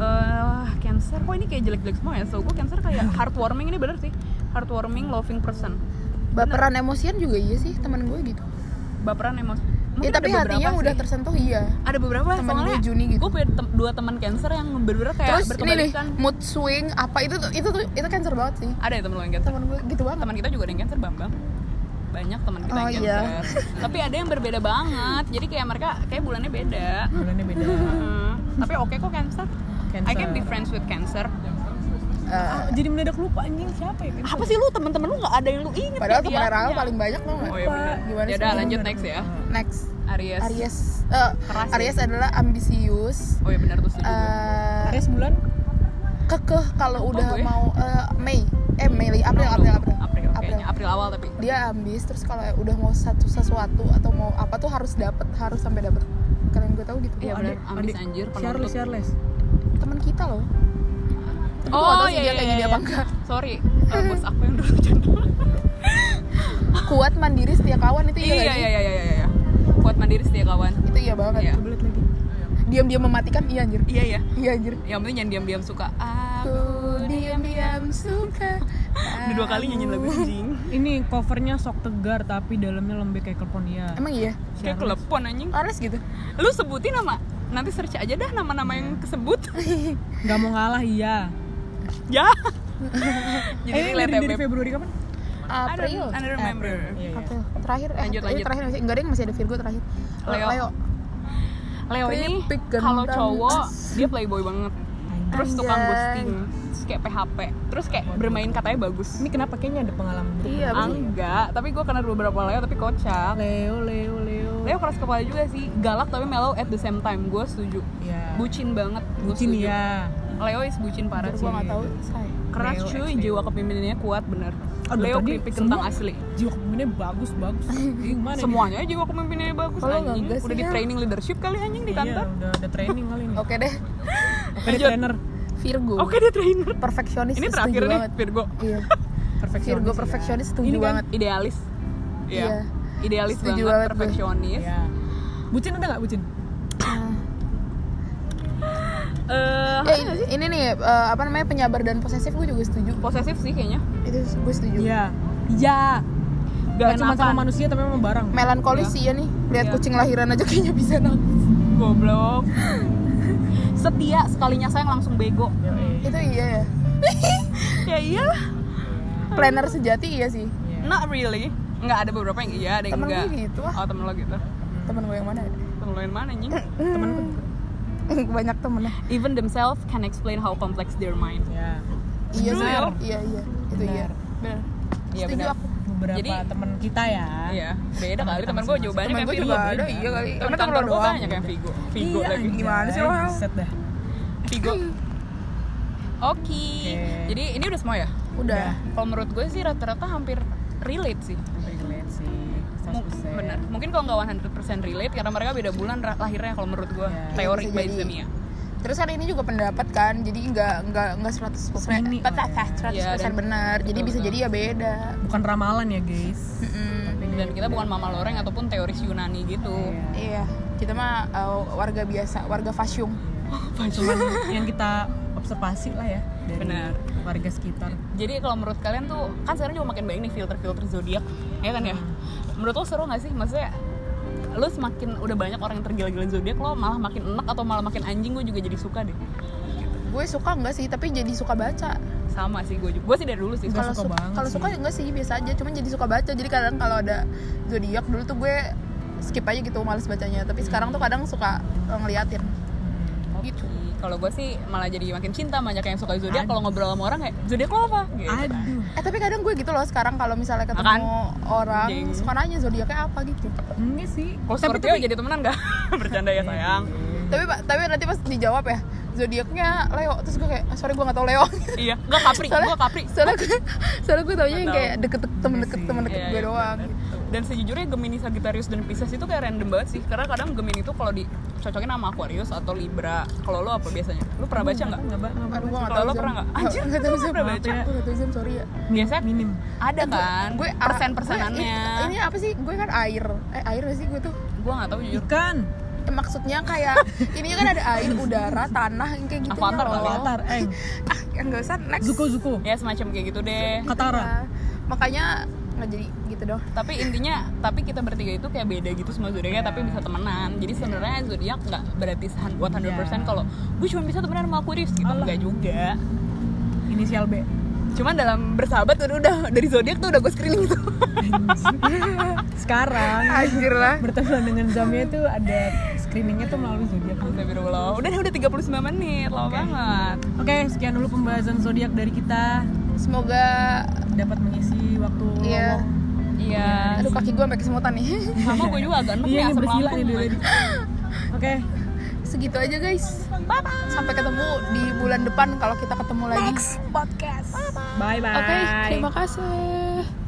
B: eh cancer kok ini kayak jelek-jelek semua ya so gue cancer kayak heartwarming ini bener sih heartwarming loving person
C: baperan emosian juga iya sih teman gue gitu
B: baperan emosi
C: ya
B: Mungkin
C: tapi hatinya
B: sih.
C: udah tersentuh iya.
B: Ada beberapa
C: temen
B: soalnya
C: gue Juni gitu.
B: gue punya tem- dua teman cancer yang bener-bener kayak
C: terus ini nih mood swing apa itu tuh itu tuh itu cancer banget sih.
B: Ada ya temen lo yang cancer.
C: Teman gue gitu banget.
B: Teman kita juga ada yang cancer bambang. Banyak teman kita
C: Oh,
B: yang
C: iya.
B: cancer. Tapi ada yang berbeda banget jadi kayak mereka kayak bulannya beda.
A: Bulannya beda.
B: Hmm, tapi oke kok cancer.
A: Cancer.
B: I can be friends with cancer
C: Eh,
A: Ah, jadi mendadak lupa anjing siapa ya?
B: Apa sih lu temen-temen lu nggak ada yang lu inget
C: padahal
B: kayak
C: teman
B: dia?
C: Rara paling banyak tau nggak?
B: Oh iya
C: Gimana
B: ya
C: sih?
B: udah lanjut next ya.
C: Next.
B: Aries.
C: Aries. Eh,
B: Keras ya?
C: Aries adalah ambisius.
B: Oh iya benar tuh setuju. Gue.
C: eh,
A: Aries bulan?
C: kekeh kalau udah
B: gue.
C: mau eh, Mei. Eh Mei April April. April
B: April. Kayaknya April. Awal tapi.
C: Dia ambis terus kalau udah mau satu sesuatu atau mau apa tuh harus dapet harus sampai dapet. Kalian gue tahu gitu.
B: Iya, bener. Ambis. Anjir,
A: Charles Charles
C: teman kita loh tapi gue
B: Oh
C: gak tau sih
B: iya
C: dia
B: iya
C: kayak gini
B: iya.
C: apa enggak.
B: Sorry, eh, bos aku yang dulu jadul.
C: kuat mandiri setia kawan itu iya
B: iya iya iya iya iya. Kuat mandiri setia kawan.
C: Itu iya banget.
B: Iya.
A: Lagi.
C: diam-diam mematikan iya anjir.
B: Iya iya.
C: Iya anjir.
B: Yang penting jangan diam-diam suka.
C: Aku diam-diam suka.
B: Udah dua kali nyanyiin lagu anjing
A: Ini covernya sok tegar tapi dalamnya lembek kayak California.
C: emang iya?
B: Kayak kelepon anjing.
C: Ares gitu.
B: Lu sebutin nama. Nanti search aja dah nama-nama yang kesebut.
A: Gak mau ngalah iya.
B: Ya jadi
A: eh,
B: ini lihat
A: dari. Februari kapan?
C: April
B: don't, I don't remember
A: April. Iya, iya.
C: April terakhir eh,
B: Lanjut,
C: ini
B: lanjut.
C: terakhir enggak ada yang masih ada Virgo terakhir
B: Leo.
C: Leo
B: Leo ini kalau cowok dia playboy banget terus tukang ghosting kayak PHP terus kayak bermain katanya bagus
A: Ini kenapa kayaknya ada pengalaman buruk?
C: Iya,
B: Ah, enggak tapi gue kenal beberapa Leo tapi kocak
A: Leo, Leo, Leo.
B: Leo keras kepala juga sih galak tapi mellow at the same time gue setuju
A: Ya.
B: bucin banget
A: Bucin ya.
B: Leo is bucin parah
C: gue
B: sih
C: nggak tahu say
B: keras
A: Leo
B: cuy
A: Leo.
B: jiwa kepemimpinannya kuat bener
A: Aduh,
B: Leo
A: tadi
B: keripik tentang asli
A: Jiwa kepemimpinannya bagus, bagus. Gimana nih?
B: semuanya jiwa kepemimpinannya bagus
C: Kalau
B: anjing
C: enggak
B: udah di
C: ya?
B: training leadership kali anjing di
A: Iya,
B: kantor
A: udah ada training kali ini.
C: oke deh
A: Oke, deh, trainer.
C: Virgo
B: oke dia trainer
C: perfeksionis
B: ini terakhir nih. Virgo
C: iya
A: Perfeksionis.
C: Virgo
A: ya.
C: perfeksionis setuju
A: kan
C: banget
B: idealis
C: Iya.
B: Iya. idealis banget,
C: gue.
B: perfeksionis.
A: Bucin ada nggak bucin?
B: Eh,
C: Eh, ini- ini nih eh, apa namanya penyabar dan posesif gue juga setuju
B: posesif sih kayaknya
C: itu gue setuju
A: Iya. Iya. Gak cuma sama manusia tapi memang barang.
C: melankolis
B: Iya.
C: sih ya nih lihat
B: Iya.
C: kucing lahiran aja kayaknya bisa nangis
B: goblok setia sekalinya sayang langsung bego
A: Yoi.
C: itu iya ya
B: ya iyalah
C: planner sejati iya sih
A: Iya.
B: not really nggak ada beberapa yang iya ada yang
C: temen
B: enggak
C: gue gitu ah
B: oh temen lo gitu
C: temen gue yang mana ya?
B: temen lo yang mana nying
A: Temenku.
C: banyak temennya
B: even themselves can explain how complex their mind.
A: Ya.
C: iya sih
B: Bener.
C: iya iya. Itu iya. Bener
B: iya
C: setuju
B: benar.
C: aku.
A: Beberapa
B: Jadi-
A: temen kita ya.
B: iya beda kali. Temen gue jawabannya
C: temen
B: kayak
C: gue
B: Vigo.
C: juga ada iya kali.
B: Temen
C: temen lo doang.
B: banyak yang Vigo. Vigo
A: Iya,
B: lagi.
C: Gimana sih lo, Hel?
A: Set dah.
B: Vigo. Oke.
A: Oke.
B: jadi ini udah semua ya?
C: Udah.
B: Kalau menurut gue sih rata-rata hampir Relate sih. Mu-
A: 100%.
B: bener mungkin kalau nggak 100% relate karena mereka beda bulan lahirnya kalau menurut gue
A: Ya.
B: teori by. Zemia
C: terus kan ini juga pendapat kan jadi nggak nggak nggak seratus persen
A: Opini.
C: seratus
B: Iya,
C: persen
B: dan-
C: benar jadi
B: betul,
C: bisa
B: betul.
C: jadi ya beda
A: Bukan ramalan ya guys.
B: Dan kita bukan mama loreng ataupun teoris Yunani gitu
A: Iya.
C: iya kita mah uh, warga biasa warga fasyung
A: Cuman yang kita observasi lah ya dari
B: Benar.
A: warga sekitar.
B: jadi kalau menurut kalian tuh kan sekarang juga makin banyak nih filter-filter zodiak ya kan ya menurut lo seru gak sih? Maksudnya lo semakin udah banyak orang yang tergila-gila zodiak lo malah makin enak atau malah makin anjing gue juga jadi suka deh.
C: Gue suka enggak sih tapi jadi suka baca.
B: Sama sih gue juga. Gue sih dari dulu sih
A: Nggak
C: kalau
A: suka
C: su-
A: banget
C: kalau suka enggak sih biasa aja. Cuman jadi suka baca. Jadi kadang kalau ada zodiak dulu tuh gue skip aja gitu males bacanya. Tapi sekarang tuh kadang suka uh, ngeliatin.
B: Gitu kalau gue sih malah jadi makin cinta banyak yang suka zodiak. Kalau ngobrol sama orang kayak zodiak lo apa? Gitu.
A: Aduh.
C: eh tapi kadang gue gitu loh sekarang kalau misalnya ketemu orang
B: Anjing.
C: suka nanya zodiaknya apa gitu.
A: Enggak sih.
B: kalau
A: Tapi- tapi-
B: jadi temenan gak? bercanda ya sayang.
C: Tapi pak tapi nanti pas dijawab ya zodiaknya Leo. Terus gue kayak ah, sorry gue nggak tahu Leo.
B: Iya gak Capri. Gue Capri.
C: soalnya gue soalnya gue taunya yang kayak deket temen deket temen deket
B: Iya,
C: gue
B: iya,
C: doang gitu
B: dan sejujurnya Gemini, Sagittarius dan Pisces itu kayak random banget sih karena kadang Gemini itu kalau dicocokin sama Aquarius atau Libra kalau lo apa biasanya lu pernah baca nggak Kalau
C: tahu
B: lo pernah nggak? Anjir,
C: nggak tahu
B: lu
C: Zam.
B: pernah baca?
C: sorry ya
B: biasanya
A: Minim.
B: ada kan
C: gue
B: persen
C: gue-
B: persenannya
C: ini, apa sih gue kan air eh air gak sih gue tuh
B: gue nggak tahu jujur
A: Ikan.
C: Eh, maksudnya kayak ini kan ada air udara tanah yang kayak gitu
B: Avatar kali ya?
A: Avatar, Eng.
C: ah nggak usah next
A: Zuko Zuko.
B: ya semacam kayak gitu deh
A: Katara.
C: Ya, makanya nggak jadi gitu dong
B: tapi intinya tapi kita bertiga itu kayak beda gitu semua zodiaknya tapi bisa temenan jadi sebenarnya zodiak nggak berarti 100%
A: Iya.
B: kalau gue cuma bisa temenan sama Aquarius gitu
A: Alah.
B: enggak juga
A: Inisial B.
B: cuman dalam bersahabat udah, udah dari zodiak tuh udah gue screening tuh
A: Sekarang
C: anjir lah
A: berteman dengan Zamia itu ada screeningnya tuh melalui zodiak.
B: Astagfirullah. Udah udah 39 menit, lama banget.
A: Oke, sekian dulu pembahasan zodiak dari kita.
C: semoga
A: Dapat mengisi waktu
C: Iya.
A: lowong.
B: Iya.
C: aduh kaki gue sampai kesemutan nih
B: Sama gue juga agak enak
A: Iya,
B: nih asam
A: bersila
B: lambung.
A: nih. Oke,
C: segitu aja guys bye bye sampai ketemu di bulan depan kalau kita ketemu lagi
B: podcast.
A: bye bye.
C: oke terima kasih